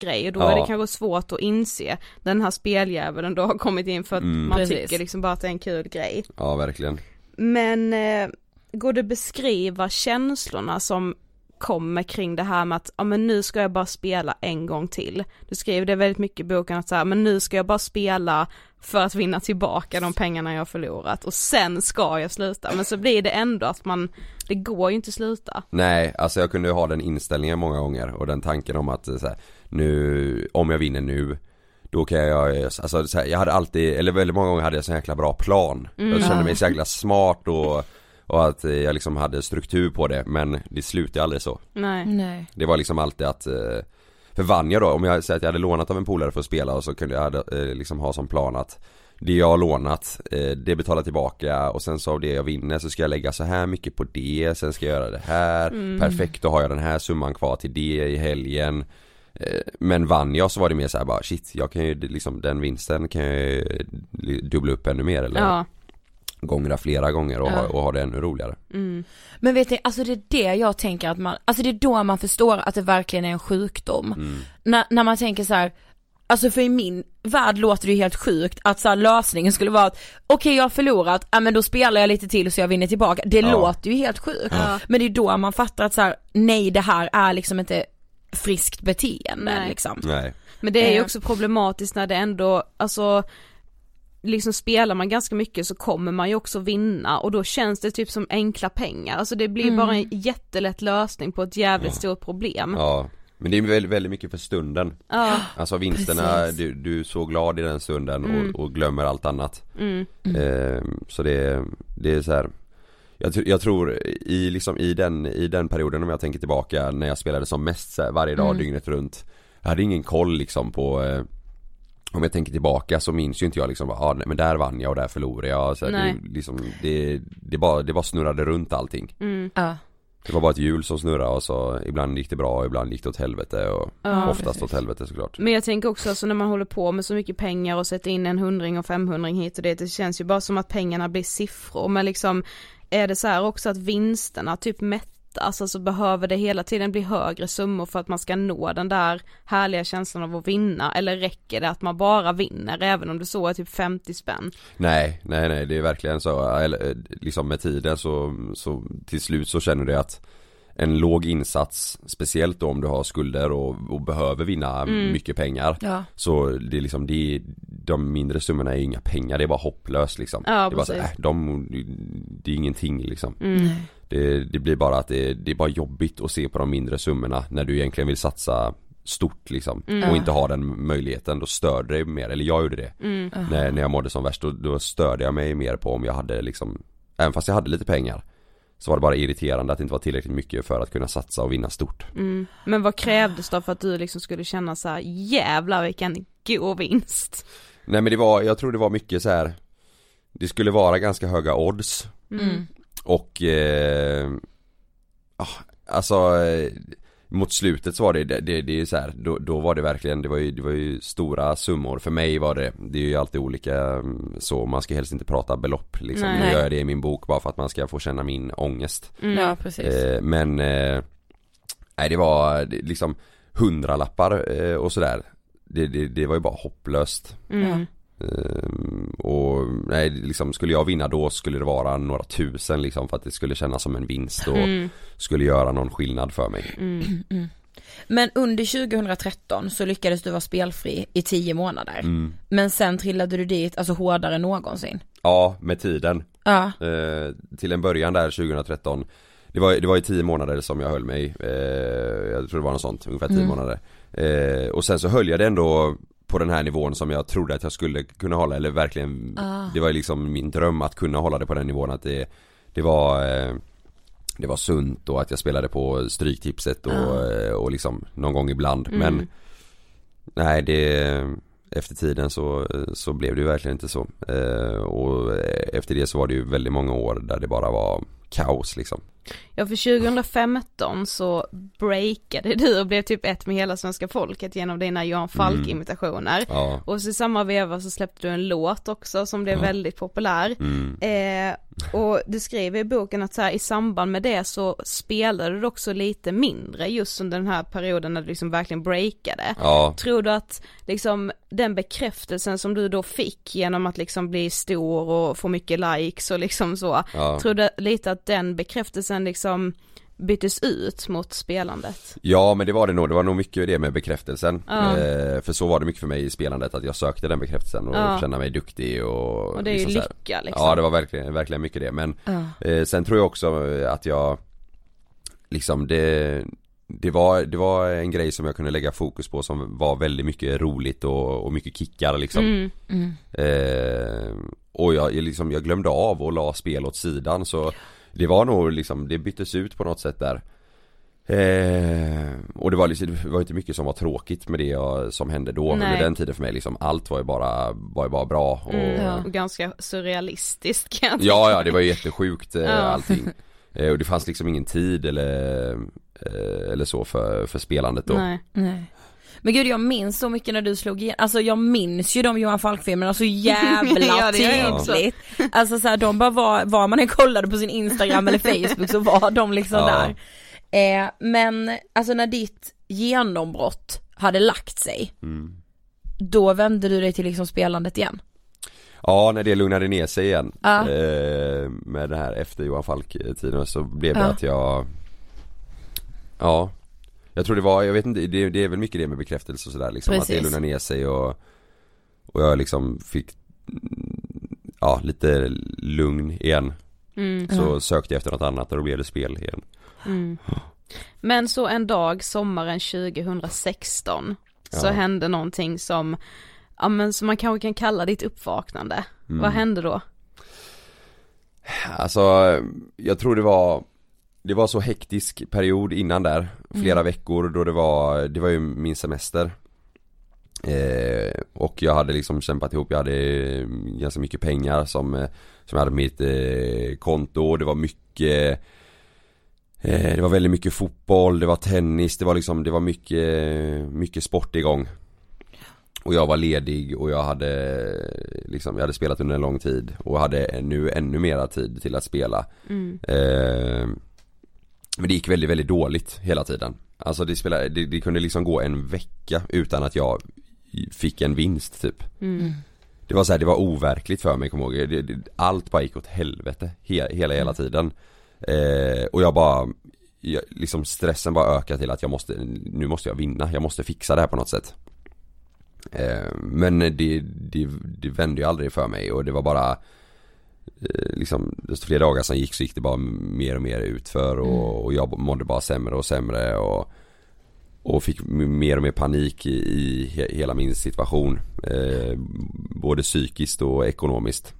grej och då Ja. är det kanske svårt att inse den här speldjävulen då har kommit in för att Mm. man Precis. tycker liksom bara att det är en kul grej. Ja verkligen Men eh, går det beskriva känslorna som kommer kring det här med att, ja men nu ska jag bara spela en gång till. Du skriver det väldigt mycket i boken att så här, men nu ska jag bara spela för att vinna tillbaka de pengarna jag har förlorat och sen ska jag sluta. Men så blir det ändå att man, det går ju inte att sluta. Nej, alltså jag kunde ju ha den inställningen många gånger och den tanken om att eh, så här, nu, om jag vinner nu då kan jag, alltså så här, jag hade alltid, eller väldigt många gånger hade jag så jäkla bra plan. Jag kände mig så jäkla smart och, och att jag liksom hade struktur på det men det slutade aldrig så. Nej. Nej. Det var liksom alltid att eh, För vann jag då, om jag säger att jag hade lånat av en polare för att spela och så kunde jag eh, liksom ha som plan att Det jag har lånat, eh, det betalar tillbaka och sen så av det jag vinner så ska jag lägga så här mycket på det, sen ska jag göra det här. Perfekt, då har jag den här summan kvar till det i helgen. Eh, Men vann jag så var det mer så här bara shit, jag kan ju liksom den vinsten kan jag ju dubbla upp ännu mer eller? Ja. Gångra flera gånger och, ha, och ha det ännu roligare Men vet ni, alltså det är det jag tänker att man, alltså det är då man förstår att det verkligen är en sjukdom. Mm. När, när man tänker så här. Alltså för i min värld låter det ju helt sjukt att så här, lösningen skulle vara att okej jag har förlorat, ja men då spelar jag lite till så jag vinner tillbaka. Det Ja. låter ju helt sjukt. Men det är då man fattar att så här, nej det här är liksom inte friskt beteende Nej. liksom. Nej Men det är ju Eh. också problematiskt när det ändå, alltså liksom spelar man ganska mycket så kommer man ju också vinna och då känns det typ som enkla pengar, alltså det blir bara en jättelätt lösning på ett jävligt stort problem. Ja, men det är väldigt, väldigt mycket för stunden. Ja. Alltså vinsterna, du, du är så glad i den stunden Mm. och, och glömmer allt annat. Ehm, Så det, det är så här. Jag, jag tror i, liksom, i, den, i den perioden om jag tänker tillbaka när jag spelade som mest så här, varje dag dygnet runt. Jag hade ingen koll liksom på eh, om jag tänker tillbaka så minns ju inte jag liksom, ah, nej, men där vann jag och där förlorade jag. Så det, liksom, det, det, bara, det bara snurrade runt allting. Ja. Det var bara ett hjul som snurrade och så ibland gick det bra och ibland gick det åt helvete och Ja, oftast åt helvete såklart. Men jag tänker också alltså när man håller på med så mycket pengar och sätter in en hundring och femhundring hit och det, det känns ju bara som att pengarna blir siffror men liksom är det så här också att vinsterna typ mättas, alltså behöver det hela tiden bli högre summor för att man ska nå den där härliga känslan av att vinna eller räcker det att man bara vinner även om det så är typ 50 spänn? Nej, nej, nej det är verkligen så, eller, eh, liksom med tiden så, så till slut så känner du att en låg insats, speciellt då om du har skulder och, och behöver vinna mycket pengar Ja. Så det är liksom, det, de mindre summorna är ju inga pengar, det är bara hopplöst liksom Ja, Det är bara så, precis. äh, de, det är ingenting liksom Mm. det, det blir bara att det, det är bara jobbigt att se på de mindre summorna när du egentligen vill satsa stort liksom Mm. och inte ha den möjligheten, då störde det mer, eller jag gjorde det Mm. när, när jag mådde som värst, då, då störde jag mig mer på om jag hade liksom Även fast jag hade lite pengar Så var det bara irriterande att det inte var tillräckligt mycket för att kunna satsa och vinna stort Mm. Men vad krävdes då för att du liksom skulle känna så här: jävlar vilken god vinst? Nej men det var, jag tror det var mycket så här. Det skulle vara ganska höga odds Mm. och eh, ah, Alltså eh, Mot slutet så var det, det, det, det är så här, då, då var det verkligen, det var, ju, det var ju stora summor för mig var det Det är ju alltid olika mm, så, man ska helst inte prata belopp liksom Nej. Nu gör jag det i min bok bara för att man ska få känna min ångest Mm. Ja precis. eh, Men eh, Nej det var liksom hundralappar eh, och sådär det, det, det var ju bara hopplöst Mm. Ehm, och nej, liksom skulle jag vinna då skulle det vara några tusen liksom för att det skulle kännas som en vinst och Mm. skulle göra någon skillnad för mig. Mm. Men under 2013 så lyckades du vara spelfri i 10 månader. Mm. Men sen trillade du dit, alltså hårdare än någonsin. Ja, med tiden. Ja. Eh, till en början där 2013 Det var, det var i 10 månader som jag höll mig, eh, jag tror det var något sånt, ungefär 10 Mm. månader. Eh, och sen så höll jag det ändå på den här nivån som jag trodde att jag skulle kunna hålla, eller verkligen Ah. Det var liksom min dröm att kunna hålla det på den nivån att det Det var eh, Det var sunt och att jag spelade på Stryktipset och, Ah. eh, och liksom någon gång ibland Mm. men Nej det Efter tiden så, så blev det ju verkligen inte så eh, Och efter det så var det ju väldigt många år där det bara var kaos liksom Ja för 2015 så breakade du och blev typ ett med hela svenska folket genom dina Johan Falk imitationer. Ja, Och så i samma veva så släppte du en låt också som blev Ja. väldigt populär. mm, Eh, och du skriver i boken att så här, i samband med det så spelade du också lite mindre just under den här perioden när du liksom verkligen breakade. ja, Tror du att liksom den bekräftelsen som du då fick genom att liksom bli stor och få mycket likes och liksom så, ja. tror du lite att den bekräftelsen liksom byttes ut mot spelandet? Ja men det var det nog, det var nog mycket det med bekräftelsen Ja. eh, För så var det mycket för mig i spelandet att jag sökte den bekräftelsen och Ja. känna mig duktig och Och det är ju liksom här. lycka liksom. Ja det var verkligen, verkligen mycket det men Ja. eh, Sen tror jag också eh, att jag Liksom det det var, det var en grej som jag kunde lägga fokus på som var väldigt mycket roligt och, och mycket kickar liksom Mm. Mm. eh, Och jag, jag liksom, jag glömde av och la spel åt sidan så Det var nog liksom, det byttes ut på något sätt där eh, Och det var liksom, det var inte mycket som var tråkigt med det jag, som hände då Nej. under den tiden för mig liksom Allt var ju bara, var ju bara bra och Mm, Ja. och ganska surrealistiskt kan jag Ja ja det var ju jättesjukt eh, Ja. allting eh, Och det fanns liksom ingen tid eller eh, Eller så för, för spelandet då Nej. Nej. Men gud jag minns så mycket när du slog igen, alltså jag minns ju de Johan Falk-filmerna så jävla Ja, tydligt. Alltså så här, de bara var, var man än kollade på sin Instagram eller Facebook så var de liksom Ja. där. Eh, men alltså när ditt genombrott hade lagt sig, mm. då vände du dig till liksom spelandet igen? Ja när det lugnade ner sig igen Ja. eh, Med det här efter Johan Falk-tiden så blev det Ja. att jag Ja Jag tror det var, jag vet inte, det, det är väl mycket det med bekräftelse och sådär liksom Att Precis. det lugnade ner sig och Och jag liksom fick mm, Ja lite lugn igen Mm. Så sökte jag efter något annat och då blev det spel igen Mm. Men så en dag sommaren 2016 så Ja. hände någonting som, ja men som man kanske kan kalla ditt uppvaknande. Mm. Vad hände då? Alltså, jag tror det var Det var så hektisk period innan där Flera veckor då det var, det var ju min semester. Eh, Och jag hade liksom kämpat ihop, jag hade eh, ganska mycket pengar som, eh, som jag hade på mitt eh, konto. Det var mycket eh, Det var väldigt mycket fotboll, det var tennis, det var liksom, det var mycket, mycket sport igång. Och jag var ledig och jag hade liksom, jag hade spelat under en lång tid och hade nu ännu mera tid till att spela. Mm. eh, Men det gick väldigt, väldigt dåligt hela tiden. Alltså det, spelade, det, det kunde liksom gå en vecka utan att jag fick en vinst typ. Mm. Det var så här, det var overkligt för mig, kommer ihåg. Det, det, Allt bara gick åt helvete, he, hela, hela tiden. Eh, Och jag bara jag, Liksom stressen bara ökade till att jag måste, nu måste jag vinna, jag måste fixa det här på något sätt. Eh, men det, det, det vände ju aldrig för mig och det var bara liksom, desto fler dagar som gick så gick det bara mer och mer utför och, Mm. och jag mådde bara sämre och sämre och och fick mer och mer panik i, i he- hela min situation. Eh, både psykiskt och ekonomiskt.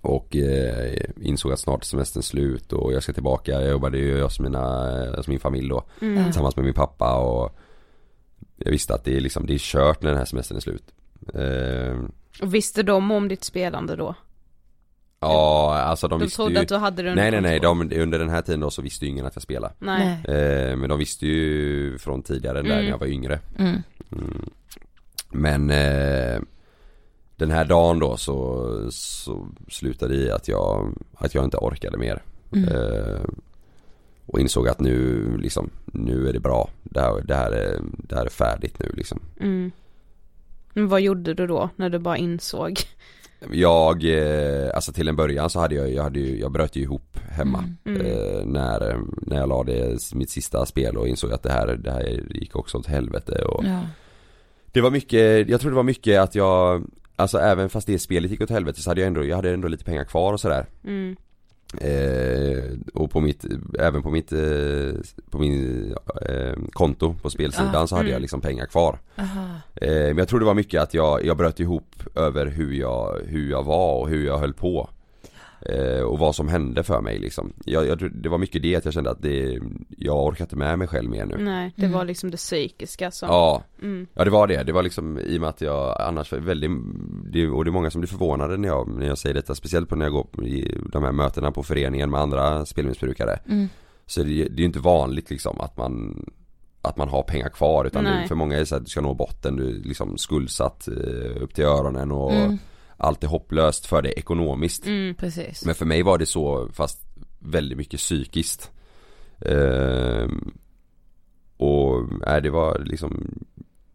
Och eh, insåg att snart är semestern slut och jag ska tillbaka. Jag jobbade ju hos, mina, hos min familj då. Mm. Tillsammans med min pappa och jag visste att det är liksom, det är kört när den här semestern är slut. Eh, Och visste de om ditt spelande då? Ja, alltså de, De visste trodde ju att du hade det under Nej nej nej, de, under den här tiden då så visste ju ingen att jag spelade. Nej. Eh, men de visste ju från tidigare där Mm. när jag var yngre. Mm. Mm. Men eh, den här dagen då så, så slutade i att jag, att jag inte orkade mer. Mm. Eh, och insåg att nu liksom, nu är det bra. Det här, det här, är, det här är färdigt nu liksom. Mm. Men vad gjorde du då när du bara insåg? Jag, eh, alltså till en början så hade jag, jag hade ju, jag bröt ju ihop hemma. Mm. Eh, när, när jag lade mitt sista spel och insåg att det här, det här gick också åt helvete och Ja. Det var mycket, jag tror det var mycket att jag Alltså även fast det spelet gick åt helvete så hade jag ändå, jag hade ändå lite pengar kvar och sådär Mm. Eh, Och på mitt, även på mitt, eh, på min eh, konto på spelsidan Ah, så hade mm. jag liksom pengar kvar. Eh, Men jag tror det var mycket att jag, jag bröt ihop över hur jag, hur jag var och hur jag höll på Och vad som hände för mig liksom jag, jag, Det var mycket det att jag kände att det, jag orkar inte med mig själv mer nu Nej, det Mm. var liksom det psykiska som... Ja, Mm. Ja det var det, det var liksom i och med att jag annars var väldigt, det, och det är många som blir förvånade när jag, när jag säger detta, speciellt på när jag går i de här mötena på föreningen med andra spelmissbrukare Mm. Så det, det är ju inte vanligt liksom att man att man har pengar kvar utan Nej. för många är det så att du ska nå botten, du är liksom skuldsatt eh, upp till öronen och Mm. Allt är hopplöst för dig ekonomiskt Mm. Men för mig var det så fast väldigt mycket psykiskt Ehm, Och nej, det var liksom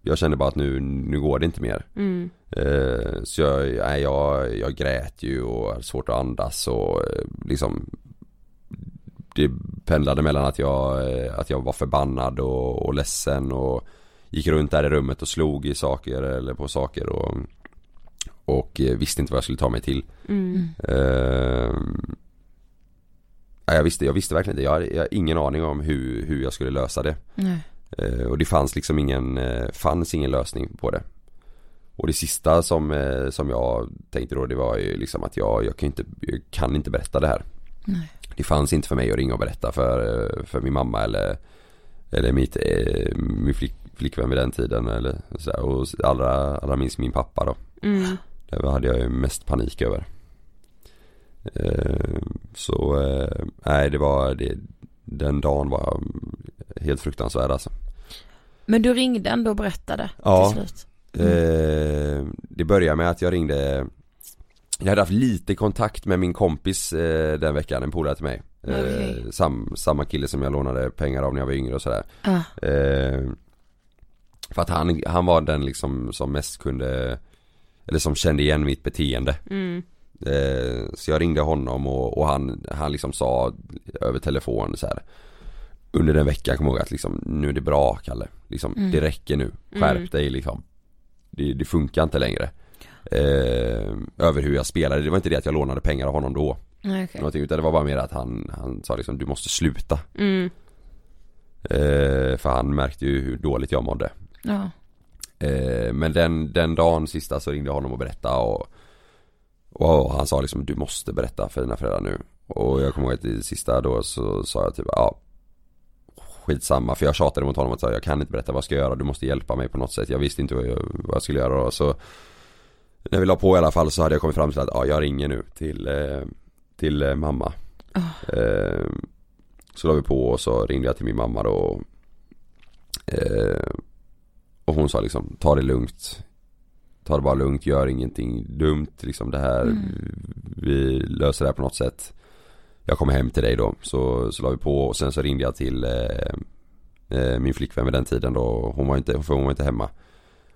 Jag kände bara att nu, nu går det inte mer Mm. Ehm, Så jag, nej, jag, jag grät ju och hade svårt att andas och eh, liksom Det pendlade mellan att jag, eh, att jag var förbannad och, och ledsen och Gick runt där i rummet och slog i saker eller på saker och Och eh, visste inte vad jag skulle ta mig till Mm. Nej, jag, visste, jag visste verkligen inte, jag hade, jag hade ingen aning om hur, hur jag skulle lösa det Nej. Ehm, Och det fanns liksom ingen, eh, fanns ingen lösning på det Och det sista som, som jag tänkte då det var ju liksom att jag, jag, kan, inte, jag kan inte berätta det här Nej. Det fanns inte för mig att ringa och berätta för, för min mamma eller Eller mitt, min flick, flickvän vid den tiden eller så här, och allra, allra minst min pappa då Mm. Det hade jag ju mest panik över Eh, Så, eh, nej det var, det, den dagen var helt fruktansvärd alltså Men du ringde ändå och berättade Ja. till slut? Eh, Det började med att jag ringde Jag hade haft lite kontakt med min kompis den veckan, en polare till mig Okej. sam, Samma kille som jag lånade pengar av när jag var yngre och sådär Ah. För att han, han var den liksom som mest kunde Eller som kände igen mitt beteende Mm. Eh, Så jag ringde honom och, och han, han liksom sa över telefon så här Under den veckan, kom jag ihåg att liksom, nu är det bra Kalle Liksom, Mm. det räcker nu, skärp Mm. dig liksom det, det funkar inte längre eh, Över hur jag spelade, det var inte det att jag lånade pengar av honom då okej. Någonting, utan det var bara mer att han, han sa liksom, du måste sluta Mm. eh, För han märkte ju hur dåligt jag mådde Ja. Eh, men den, den dagen sista så ringde jag honom och berättade och, och han sa liksom du måste berätta för dina föräldrar nu. Och jag kommer ihåg att i sista då så sa jag typ ja Skitsamma. För jag tjatade mot honom och sa jag kan inte berätta vad jag ska göra, du måste hjälpa mig på något sätt. Jag visste inte vad jag, vad jag skulle göra då. Så När vi la på i alla fall så hade jag kommit fram till att ja jag ringer nu till, eh, till eh, mamma. Eh, Så la vi på och så ringde jag till min mamma då eh, och hon sa liksom, ta det lugnt. Ta det bara lugnt, gör ingenting dumt. Liksom det här Vi löser det här på något sätt. Jag kommer hem till dig då, så, så la vi på. Och sen så ringde jag till eh, eh, Min flickvän vid den tiden då, hon var inte, för hon var inte hemma.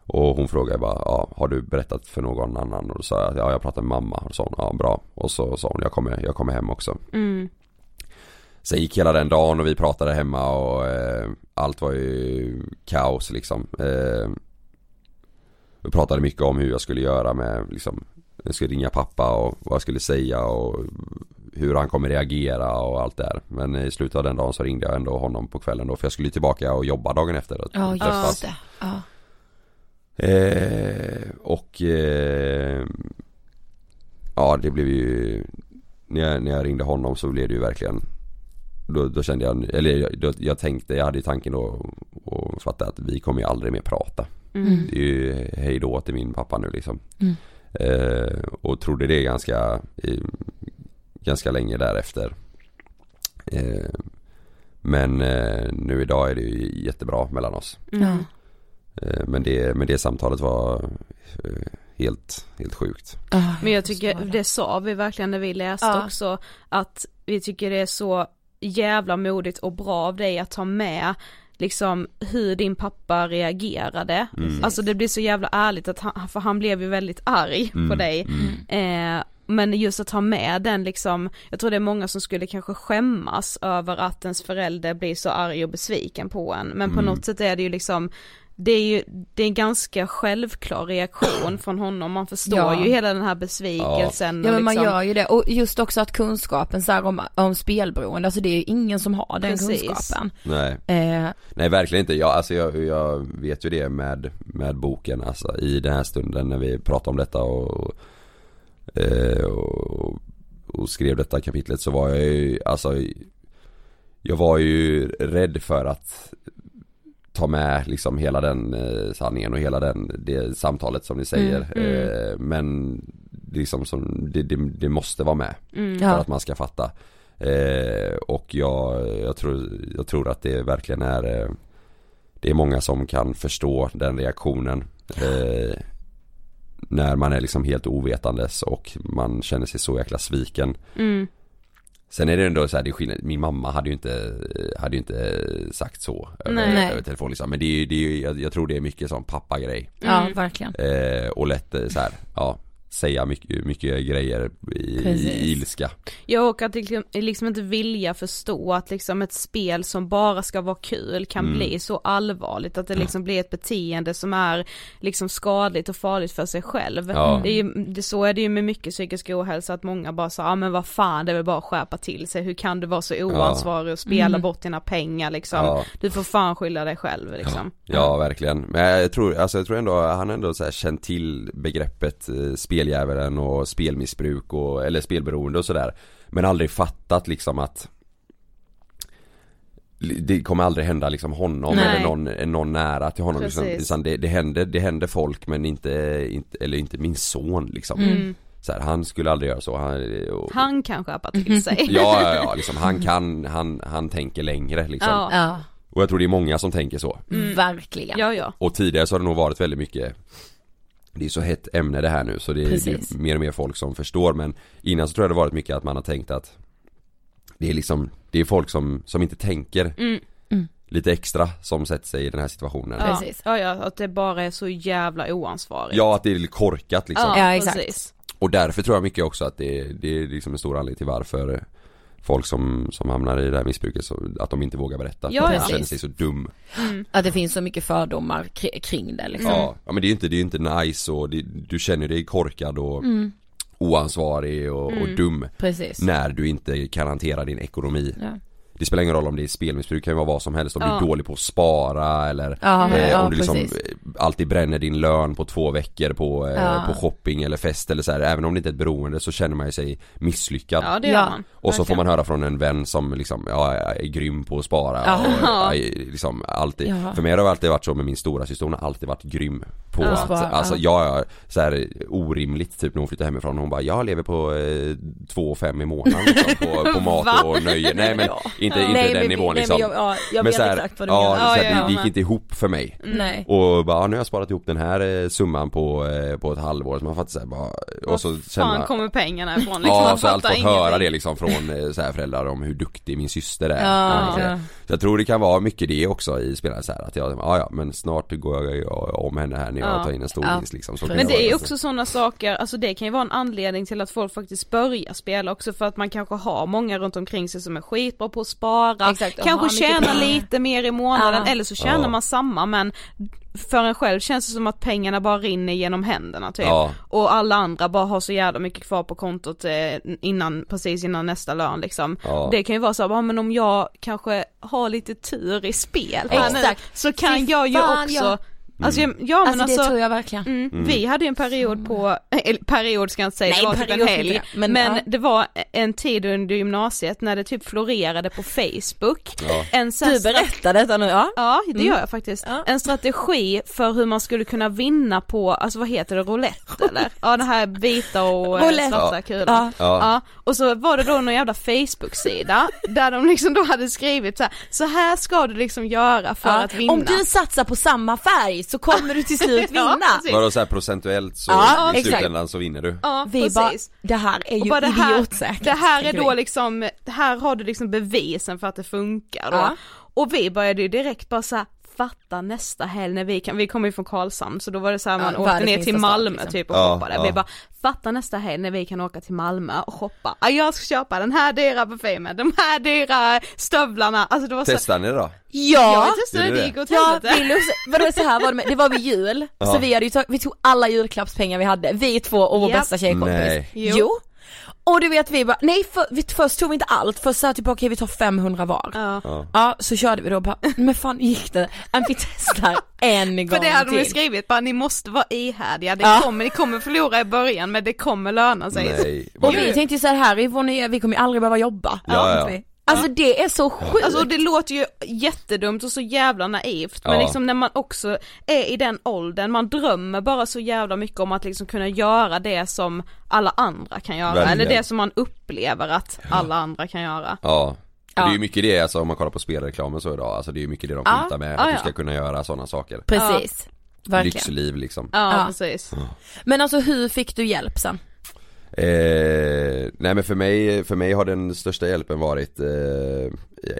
Och hon frågade bara, ja, har du berättat för någon annan? Och då sa jag, ja jag pratade med mamma. Och då sa hon, ja bra. Och så sa hon, jag kommer, jag kommer hem också. Mm. Sen gick hela den dagen och vi pratade hemma och eh, allt var ju kaos liksom. Eh, Vi pratade mycket om hur jag skulle göra med liksom Jag skulle ringa pappa och vad jag skulle säga och hur han kommer reagera och allt det där. Men i slutet av den dagen så ringde jag ändå honom på kvällen då för jag skulle tillbaka och jobba dagen efter och Ja träffas. just det. Ja. Eh, och eh, Ja det blev ju när jag, när jag ringde honom så blev det ju verkligen Då, då kände jag, eller då, jag tänkte, jag hade ju tanken då och fattade att vi kommer ju aldrig mer prata Mm. Det är ju hej då till min pappa nu liksom Mm. eh, Och trodde det ganska i, Ganska länge därefter eh, Men eh, nu idag är det ju jättebra mellan oss. Eh, Men det, men det samtalet var eh, helt, helt sjukt. Men jag tycker, det sa vi verkligen när vi läste Ja. också, att vi tycker det är så jävla modigt och bra av dig att ta med liksom hur din pappa reagerade. Mm. Alltså det blir så jävla ärligt att han, för han blev ju väldigt arg på Mm, dig. Eh, men just att ha med den liksom, jag tror det är många som skulle kanske skämmas över att ens förälder blir så arg och besviken på en. Men på Mm. något sätt är det ju liksom det är ju, det är en ganska självklar reaktion från honom, man förstår Ja. ju hela den här besvikelsen Ja och men man liksom, gör ju det och just också att kunskapen så här om, om spelberoende, alltså det är ju ingen som har den Precis. kunskapen. Nej, Eh, nej verkligen inte. Jag, alltså jag, jag vet ju det med, med boken alltså i den här stunden när vi pratade om detta och, eh, och, och skrev detta kapitlet så var jag ju, alltså Jag var ju rädd för att ta med liksom hela den eh, sanningen och hela den, det samtalet som ni säger. Mm, mm. Eh, men liksom som, det, det, det måste vara med mm. för Ja. att man ska fatta. Eh, och jag, jag, tror, jag tror att det verkligen är eh, Det är många som kan förstå den reaktionen eh, När man är liksom helt ovetandes och man känner sig så jäkla sviken Mm. Sen är det ändå så här, det är skillnad, min mamma hade ju inte, hade ju inte sagt så över, Nej. över telefon liksom. Men det är ju, det är ju jag, jag tror det är mycket sån pappagrej ja Mm. verkligen. eh, Och lätt eh, så här, ja Säga mycket, mycket grejer i, i ilska Ja och att liksom, liksom inte vilja förstå att liksom ett spel som bara ska vara kul kan Mm. bli så allvarligt att det liksom blir ett beteende som är liksom skadligt och farligt för sig själv. Ja. Det är ju, det, så är det ju med mycket psykisk ohälsa att många bara sa, ja ah, men vad fan det är väl bara att skärpa till sig, hur kan du vara så oansvarig och spela Mm. bort dina pengar liksom. Ja. Du får fan skylla dig själv liksom. Ja verkligen, men jag tror, alltså jag tror ändå, han har ändå så här känt till begreppet eh, speldjävulen och spelmissbruk och, eller spelberoende och sådär Men aldrig fattat liksom att det kommer aldrig hända liksom honom Nej. eller någon, någon nära till honom liksom, utan det, det händer, det händer folk men inte, inte, eller inte min son liksom Mm. så här, Han skulle aldrig göra så, han, och, Han kan skärpa till sig. Ja, ja, ja, liksom han kan, han, han tänker längre liksom Ja. Ja, Och jag tror det är många som tänker så Mm. verkligen. Ja ja. och tidigare så har det nog varit väldigt mycket Det är så hett ämne det här nu så det är, det är mer och mer folk som förstår men Innan så tror jag det varit mycket att man har tänkt att Det är liksom Det är folk som, som inte tänker Mm. Lite extra som sätter sig i den här situationen Ja. Precis. ja ja, att det bara är så jävla oansvarigt. Ja att det är lite korkat liksom ja, Ja, exakt. precis. Och därför tror jag mycket också att det, det är liksom en stor anledning till varför Folk som, som hamnar i det här missbruket så, att de inte vågar berätta. Ja, för att de känner sig så dum. Att det finns så mycket fördomar kri- kring det liksom. Ja, ja men det är ju inte, det är inte nice och det, du känner dig korkad och oansvarig och, och dum Precis. när du inte kan hantera din ekonomi. Ja. Det spelar ingen roll om det är spelmissbruk, det kan ju vara vad som helst, om du Ja. är dålig på att spara eller Ja, eh, ja, om du liksom precis. eh, alltid bränner din lön på två veckor på, eh, Ja. på shopping eller fest eller så här. även om det inte är ett beroende så känner man ju sig misslyckad Ja det gör Ja. man. och så får Verkligen. man höra från en vän som liksom, ja, jag är grym på att spara Ja. och är liksom alltid, Ja. för mig har det alltid varit så med min stora syster hon har alltid varit grym på Ja. att, Spara, alltså ja. jag är så här orimligt typ när hon flyttade hemifrån hon bara, jag lever på eh, två och fem i månaden liksom, på, på mat och nöje, nej men inte, inte Nej, den men- nivån nej, liksom men jag, ja, jag Men vet så här, exakt vad du ja, menar. så här, Ja, ja, det, gick inte ihop för mig Nej. och bara, nu har jag sparat ihop den här eh, summan på, eh, på ett halvår, så man fattar såhär bara, och så Var känner man kommer pengarna ifrån liksom? Ja, så fattar fått höra det liksom från eh, så här föräldrar om hur duktig min syster är Ja, så, ja. så jag tror det kan vara mycket det också i spelandet så här att jag, ja ja men snart går jag om henne här när jag Ja. tar in en stor vinst liksom så Men det är så. också sådana saker, alltså det kan ju vara en anledning till att folk faktiskt börjar spela också för att man kanske har många runt omkring sig som är skitbra på att spara, Exakt, kanske pengar. lite mer i månaden Ja. eller så tjänar Ja. man samma men för en själv känns det som att pengarna bara rinner genom händerna typ. Ja. Och alla andra bara har så jävla mycket kvar på kontot eh, innan, precis innan nästa lön liksom. Ja. Det kan ju vara så, ja, men om jag kanske har lite tur i spel här nu, så kan Fy jag ju också ja. Alltså, jag- ja men Alltså, alltså, det tror jag verkligen. Mm, Mm. Vi hade ju en period på, eller period ska jag inte säga, Nej, det var typ en helg. Men, men, ja. det var en tid under gymnasiet när det typ florerade på Facebook. Ja. En Du berättar detta nu, ja. Ja det Mm. gör jag faktiskt. Ja. En strategi för hur man skulle kunna vinna på, alltså vad heter det, roulette eller? Ja det här vita och eh, Roulette. svarta Ja. kulan. Ja. Ja. Ja, och så var det då någon jävla Facebook-sida där de liksom då hade skrivit så här, så här ska du liksom göra för Ja. att vinna. Om du satsar på samma färg så kommer du till slut vinna. Ja. Vadå såhär procentuellt så Ja, i slutändan så vinner du? Ja, Vi precis. bara, det här är ju bara det här, idiotsäkert. det här är då vi. liksom, det här har du liksom bevisen för att det funkar då. Ja. Och vi började ju direkt bara så här, fatta nästa helg när vi kan, vi kommer ju från Karlshamn så då var det så här, man Ja, åkte ner till Malmö liksom. typ och Ja, shoppade. ja. Vi bara, fatta nästa helg när vi kan åka till Malmö och shoppa. Ja, jag ska köpa den här dyra parfymen, de här dyra stövlarna, alltså det var så Testar ni då? Ja, Ja, jag testade det, gick åt Ja, vadå så här var det med, det var vid jul, Ja. så vi hade ju tag, vi tog alla julklappspengar vi hade, vi två och vår Japp. bästa tjejkompis. Nej. Jo. Och du vet vi bara, nej för, vi, först tog vi inte allt, först sa typ okej vi tar 500 var. Ja. Ja. så körde vi då bara, men fan gick det? Men vi testar en gång För det hade de ju till. skrivit, bara ni måste vara ihärdiga, det Ja. kommer, ni kommer förlora i början men det kommer löna sig. Nej. Och vi tänkte ju så här, här är vår nya, vi kommer ju aldrig behöva jobba. Ja, ja. Alltså det är så sjukt. Alltså det låter ju jättedumt och så jävla naivt men Ja. liksom när man också är i den åldern, man drömmer bara så jävla mycket om att liksom kunna göra det som alla andra kan göra, Verkligen. eller det som man upplever att alla andra kan göra. Ja. Och Det är Ja. ju mycket det, alltså om man kollar på spelreklamen så idag, alltså det är ju mycket det de Ja. skyltar med, Ja, att du ja. ska kunna göra sådana saker. Precis. Verkligen. Lyxliv liksom. Ja, Ja. precis. Men alltså hur fick du hjälp sen? Eh, nej men för mig, för mig har den största hjälpen varit eh,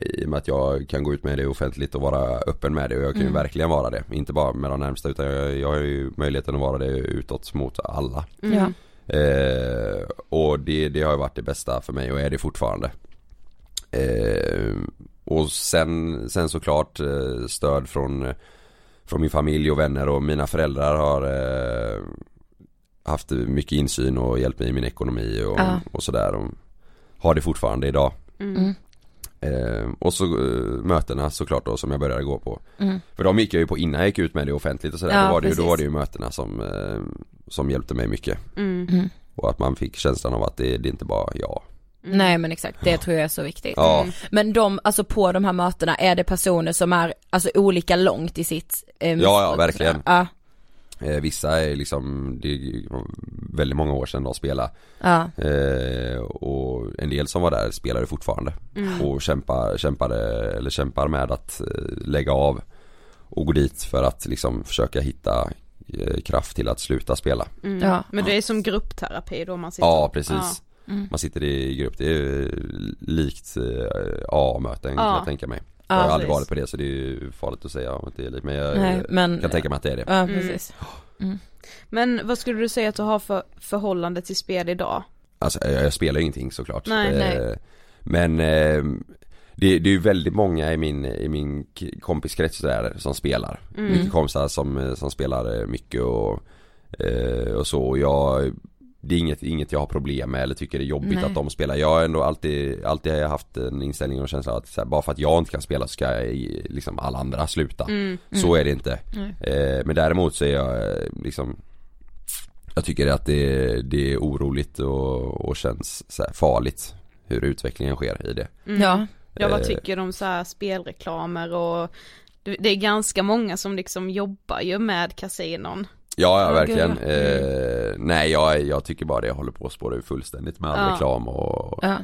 i och med att jag kan gå ut med det offentligt och vara öppen med det och jag kan ju verkligen vara det. Inte bara med de närmsta utan jag, jag har ju möjligheten att vara det utåt mot alla. Ja. Eh, och det, det har ju varit det bästa för mig och är det fortfarande. Eh, och sen, sen såklart eh, stöd från, från min familj och vänner och mina föräldrar har eh, haft mycket insyn och hjälpt mig i min ekonomi och, Ja. och sådär. Och har det fortfarande idag. Mm. Eh, och så eh, mötena såklart då som jag började gå på. Mm. För de gick jag ju på innan jag gick ut med det offentligt och sådär. Ja, då, var det, ju- då var det ju mötena som, eh, som hjälpte mig mycket. Mm. Mm. Och att man fick känslan av att det, det är inte bara jag. Nej men exakt, det tror jag är så viktigt. Ja. Men de, alltså på de här mötena, är det personer som är alltså olika långt i sitt eh, Ja, ja, verkligen. Ja, vissa är liksom, det är väldigt många år sedan de spelade. ja, Eh, och en del som var där spelar ju fortfarande. Och kämpar, kämpade, eller kämpar med att eh, lägga av och gå dit för att liksom försöka hitta eh, kraft till att sluta spela. Mm. ja. Men det är som gruppterapi då man sitter Ja precis. Mm. Man sitter i grupp, det är likt eh, AA-möten kan Ja. jag tänka mig. Ja, jag har aldrig varit på det så det är ju farligt att säga om det är likt men jag Nej, men- kan tänka mig att det är det. ja precis. Men vad skulle du säga att du har för förhållande till spel idag? Alltså jag, jag spelar ju ingenting såklart. Nej, Eh, nej. Men eh, det, det är ju väldigt många i min, i min kompiskrets där som spelar. Mm. Mycket kompisar som, som spelar eh, mycket och, eh, och så. Och jag, det är inget, inget jag har problem med eller tycker det är jobbigt Nej. att de spelar. Jag har ändå alltid, alltid haft en inställning och känsla att så här, bara för att jag inte kan spela så ska jag, liksom alla andra sluta. Mm. Så är det inte. Eh, men däremot så är jag eh, liksom Jag tycker att det, det är oroligt och, och känns så här farligt hur utvecklingen sker i det. Mm. Ja, Ja vad Eh. tycker du om så här spelreklamer och det det är ganska många som liksom jobbar ju med kasinon. Ja, ja verkligen. gud, Eh, nej jag, jag tycker bara det håller på att spåra ur fullständigt med all Ja. reklam och ja,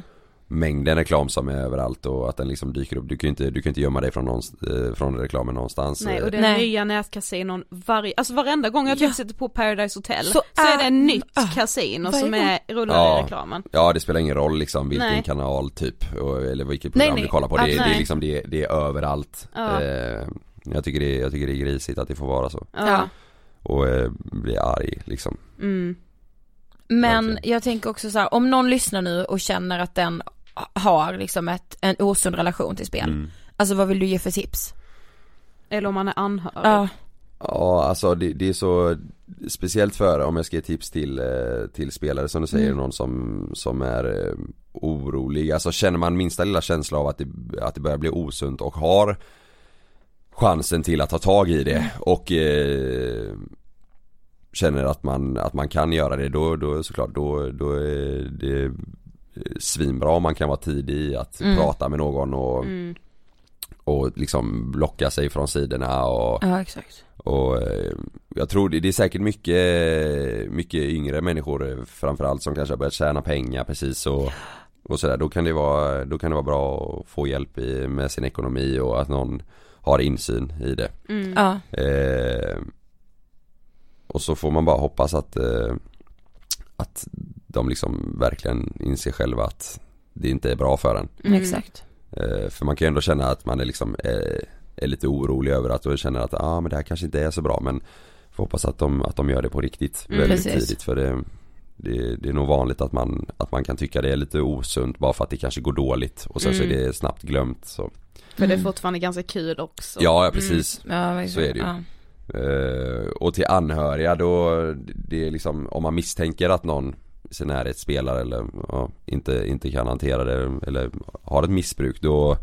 mängden reklam som är överallt och att den liksom dyker upp. Du kan ju inte, du kan inte gömma dig från, någonst, eh, från reklamen någonstans. Nej och det är Nej. nya nätkasinon varje, alltså varenda gång jag typ Ja. sätter på Paradise Hotel Så så, är det är- en nytt Ah. kasino som är rullar Ja. i reklamen. Ja det spelar ingen roll liksom vilken Nej. kanal typ eller vilket program nej. du kollar på. Det, Ah, det, är liksom, det, det är överallt. Ja. Eh, jag, tycker det, jag tycker det är grisigt att det får vara så. Ja. Och eh, bli arg liksom. Mm. Men Verkligen. jag tänker också så här, om någon lyssnar nu och känner att den har liksom ett, en osund relation till spel. Mm. Alltså vad vill du ge för tips? Eller om man är anhörig. Ja, Ja alltså det, det är så Speciellt för om jag ska ge tips till, eh, till spelare som du säger, Mm. någon som, som är eh, orolig Alltså känner man minsta lilla känsla av att det, att det börjar bli osunt och har chansen till att ta tag i det och eh, känner att man, att man kan göra det då, då såklart då, då är det svinbra om man kan vara tidig i att Mm. prata med någon och, Mm. och liksom blocka sig från sidorna och Ja exakt. och eh, jag tror det, det är säkert mycket, mycket yngre människor eh, framförallt som kanske har börjat tjäna pengar precis och, och sådär. Då kan det vara, då kan det vara bra att få hjälp i, med sin ekonomi och att någon har insyn i det. Mm. Ja. Eh, och så får man bara hoppas att, eh, att de liksom verkligen inser själva att det inte är bra för en. Mm. Exakt. Eh, för man kan ju ändå känna att man är liksom är, är lite orolig över att och känner att ah, men det här kanske inte är så bra men får hoppas att de, att de gör det på riktigt Mm, väldigt precis. tidigt för det, det, det är nog vanligt att man, att man kan tycka det är lite osunt bara för att det kanske går dåligt och sen så är Mm. det snabbt glömt så För det är Mm. fortfarande ganska kul också. Ja, ja precis Ja, verkligen. Så är det ju. Ja. Eh, Och till anhöriga då, det är liksom om man misstänker att någon i sin närhet spelar eller ja, inte, inte kan hantera det eller har ett missbruk då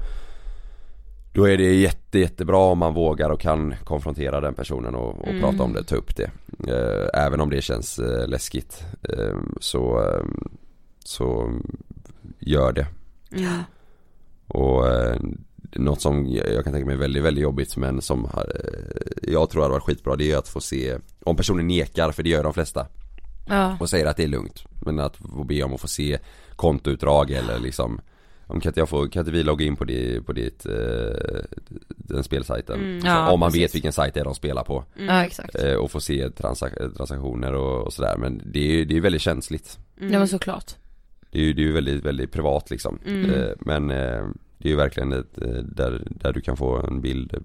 Då är det jätte, jättebra om man vågar och kan konfrontera den personen och, och Mm. prata om det, ta upp det Eh, Även om det känns eh, läskigt eh, Så, så gör det Mm. och något som jag kan tänka mig är väldigt, väldigt jobbigt men som eh, jag tror hade varit skitbra det är att få se Om personen nekar, för det gör de flesta Ja. och säger att det är lugnt Men att få be om att få se kontoutdrag eller liksom om kan inte, jag få, kan inte vi logga in på, det, på ditt, eh, den spelsajten? Mm. Så Ja, om man precis. vet vilken sajt det är de spelar på ja exakt. eh, Och få se transak- transaktioner och, och sådär men det är ju det är väldigt känsligt Mm. Ja men såklart. Det är ju, det är väldigt, väldigt privat liksom Mm. eh, Men eh, det är ju verkligen ett, eh, där, där du kan få en bild eh,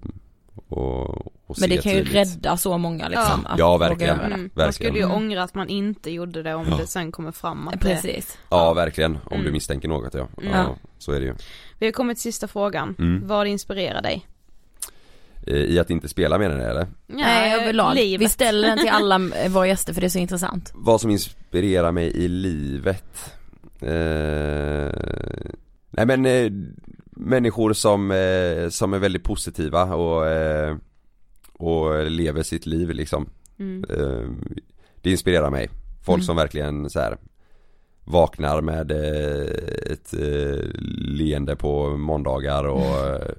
och, och Men se det kan ju rädda så många liksom. att Ja, våga verkligen. Mm. Man Verkligen. skulle ju ångra att man inte gjorde det om Ja. det sen kommer fram att det... Precis. Ja verkligen, om Mm. du misstänker något ja. Mm. ja Så är det ju Vi har kommit till sista frågan. Mm. Vad inspirerar dig? Eh, I att inte spela med den eller? Nej överlag. livet. Vi ställer den till alla våra gäster för det är så intressant. Vad som inspirerar mig i livet? Eh, nej men eh, människor som, eh, som är väldigt positiva och, eh, och lever sitt liv liksom. Mm. Eh, det inspirerar mig. Folk Mm. som verkligen så här vaknar med eh, ett eh, leende på måndagar och eh,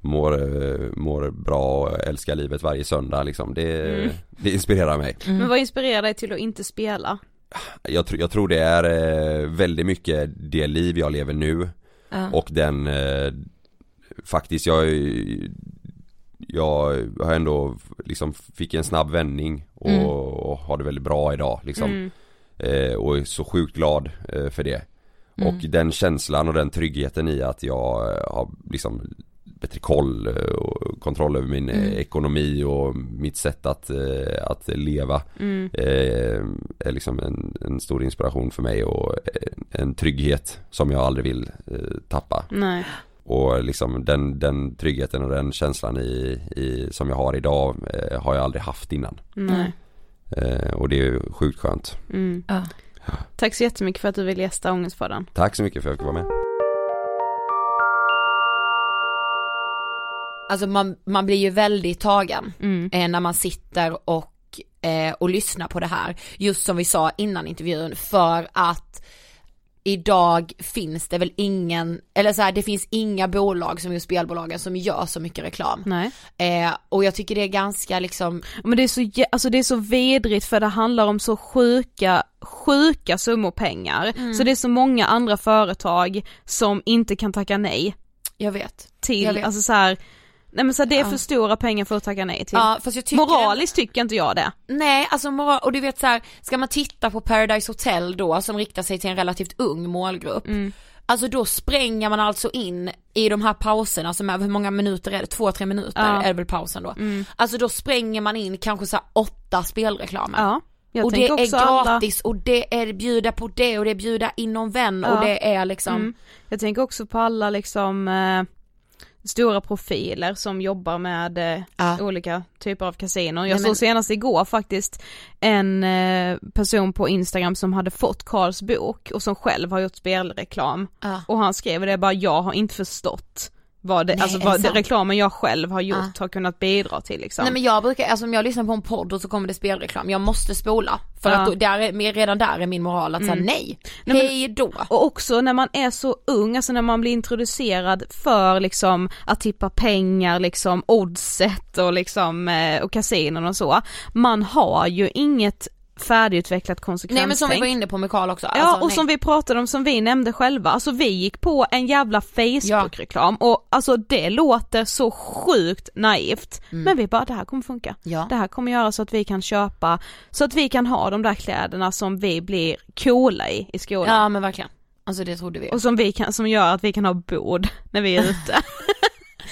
mår, mår bra och älskar livet varje söndag liksom. Det, Mm. det inspirerar mig. Mm. Men vad inspirerar dig till att inte spela? Jag, tr- jag tror det är eh, väldigt mycket det liv jag lever nu Ja. och den eh, Faktiskt jag Jag har ändå liksom fick en snabb vändning och, Mm. och har det väldigt bra idag liksom Mm. eh, Och är så sjukt glad eh, för det Mm. Och den känslan och den tryggheten i att jag eh, har liksom bättre koll eh, och kontroll över min eh, Mm. ekonomi och mitt sätt att, eh, att leva Mm. eh, är liksom en, en stor inspiration för mig och eh, en trygghet som jag aldrig vill eh, tappa. Nej. Och liksom den, den tryggheten och den känslan i, i, som jag har idag eh, har jag aldrig haft innan. Nej. Eh, och det är sjukt skönt. Mm. Ja. Tack så jättemycket för att du ville gästa Ångestpodden. Tack så mycket för att jag fick vara med. Alltså man, man blir ju väldigt tagen Mm. eh, när man sitter och, eh, och lyssnar på det här. Just som vi sa innan intervjun, för att idag finns det väl ingen, eller så här, det finns inga bolag som just spelbolagen som gör så mycket reklam. Nej. Eh, och jag tycker det är ganska liksom, Men det är så, alltså det är så vedrigt för det handlar om så sjuka, sjuka summor pengar. Mm. Så det är så många andra företag som inte kan tacka nej jag vet. Jag till, vet. alltså så här, nej men så det är Ja. för stora pengar för att tacka nej till. Ja fast jag tycker Moraliskt tycker inte jag det. Nej, alltså moral, och du vet så här, ska man titta på Paradise Hotel då som riktar sig till en relativt ung målgrupp. Mm. Alltså då spränger man alltså in i de här pauserna som är, hur många minuter är det? Två, tre minuter Ja. är det väl pausen då. Mm. Alltså då spränger man in kanske så åtta spelreklamer. Ja. Jag och det är också alla- gratis och det är bjuda på det och det är bjuda in någon vän Ja. och det är liksom Mm. Jag tänker också på alla liksom, eh, stora profiler som jobbar med eh, Ja. olika typer av kasinon. Jag Nej, såg men- senast igår faktiskt en eh, person på Instagram som hade fått Karls bok och som själv har gjort spelreklam. Ja. Och han skrev det bara, jag har inte förstått vad, det, Nej, alltså vad det, reklamen jag själv har gjort Ja. har kunnat bidra till liksom. Nej men jag brukar, alltså om jag lyssnar på en podd och så kommer det spelreklam, jag måste spola. För Ja. att då, där är, redan där är min moral att säga Mm. nej, Nej, men- hej då. Och också när man är så ung, alltså när man blir introducerad för liksom att tippa pengar, liksom oddset och liksom eh, och kasinon och så. Man har ju inget färdigutvecklat konsekvenstänk. Nej men som vi var inne på med Karl också. Ja alltså, och nej. som vi pratade om, som vi nämnde själva, alltså vi gick på en jävla Facebook-reklam och alltså det låter så sjukt naivt. Men vi bara, det här kommer funka. Mm. Ja. Det här kommer göra så att vi kan köpa, så att vi kan ha de där kläderna som vi blir coola i, i skolan. Ja men verkligen. Alltså det trodde vi. Och som vi kan, som gör att vi kan ha bord när vi är ute.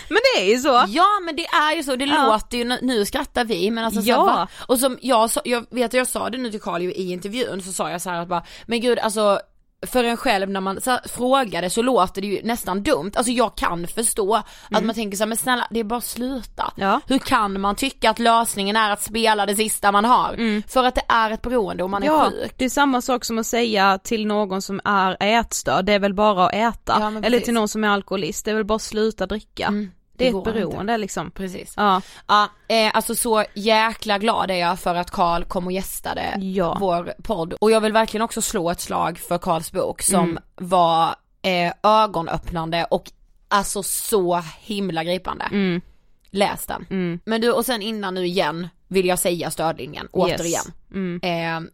Men det är ju så. Ja men det är ju så, det Ja. låter ju, nu skrattar vi men alltså så Ja. här? Och som jag jag vet att jag sa det nu till Carl i intervjun så sa jag så här att bara, men gud alltså för en själv när man så här, frågade så låter det ju nästan dumt, alltså jag kan förstå att man tänker så här, men snälla det är bara sluta. Ja. Hur kan man tycka att lösningen är att spela det sista man har? För att det är ett beroende och man är Ja, sjuk. det är samma sak som att säga till någon som är ätstörd, det är väl bara att äta. Ja, Eller till någon som är alkoholist, det är väl bara att sluta dricka. Mm, det är ett går inte. beroende liksom. Precis. Ja, Ja, eh, alltså så jäkla glad är jag för att Karl kom och gästade Ja. vår podd. Och jag vill verkligen också slå ett slag för Karls bok som Mm. var eh, ögonöppnande och alltså så himla gripande. mm, Läs den. mm. Men du, och sen innan nu igen vill jag säga stödlinjen, återigen. Mm. Eh,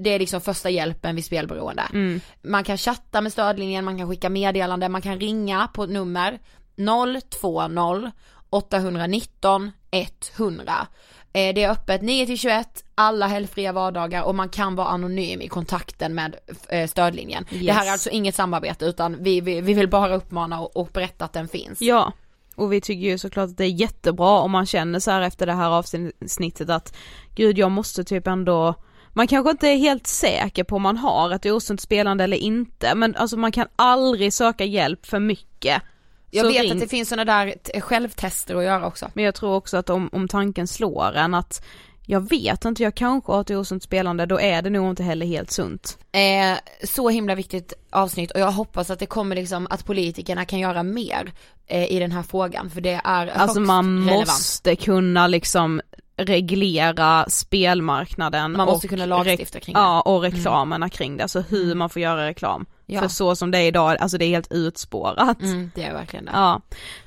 det är liksom första hjälpen vid spelberoende. Mm. Man kan chatta med stödlinjen, man kan skicka meddelande, man kan ringa på ett nummer 020 819 100. Eh, Det är öppet 9 till 21, alla helgfria vardagar och man kan vara anonym i kontakten med eh, stödlinjen. Det här är Yes. alltså inget samarbete utan vi, vi, vi vill bara uppmana och, och berätta att den finns. Ja, och vi tycker ju såklart att det är jättebra om man känner så här efter det här avsnittet att gud jag måste typ ändå man kanske inte är helt säker på om man har ett osunt spelande eller inte men alltså man kan aldrig söka hjälp för mycket. Jag Så vet ring- att det finns sådana där självtester att göra också. Men jag tror också att om, om tanken slår en att jag vet inte, jag kanske har ett osunt spelande, då är det nog inte heller helt sunt. Eh, så himla viktigt avsnitt och jag hoppas att det kommer liksom att politikerna kan göra mer eh, i den här frågan för det är Alltså man relevant. måste kunna liksom reglera spelmarknaden Man måste kunna lagstifta kring det. Ja, och reklamerna kring det, alltså hur man får göra reklam. Ja. För så som det är idag, alltså det är helt utspårat. Mm, det är verkligen det. Ja.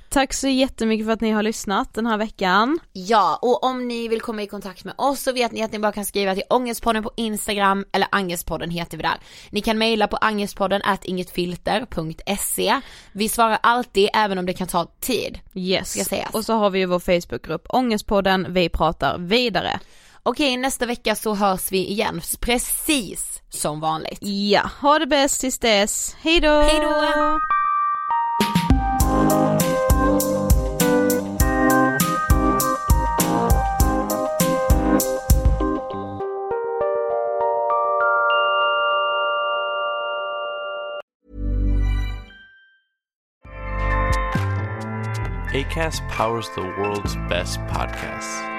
Tack så jättemycket för att ni har lyssnat den här veckan. Ja, och om ni vill komma i kontakt med oss så vet ni att ni bara kan skriva till Ångestpodden på Instagram eller Angestpodden heter vi där. Ni kan mejla på angestpodden at ingetfilter.se. Vi svarar alltid även om det kan ta tid. Yes. Och så har vi ju vår Facebookgrupp Ångestpodden, vi pratar vidare. Okej, nästa vecka så hörs vi igen precis som vanligt. Ja, ha det bäst tills dess. Hej då! Hej då! ACAST powers the world's best podcasts.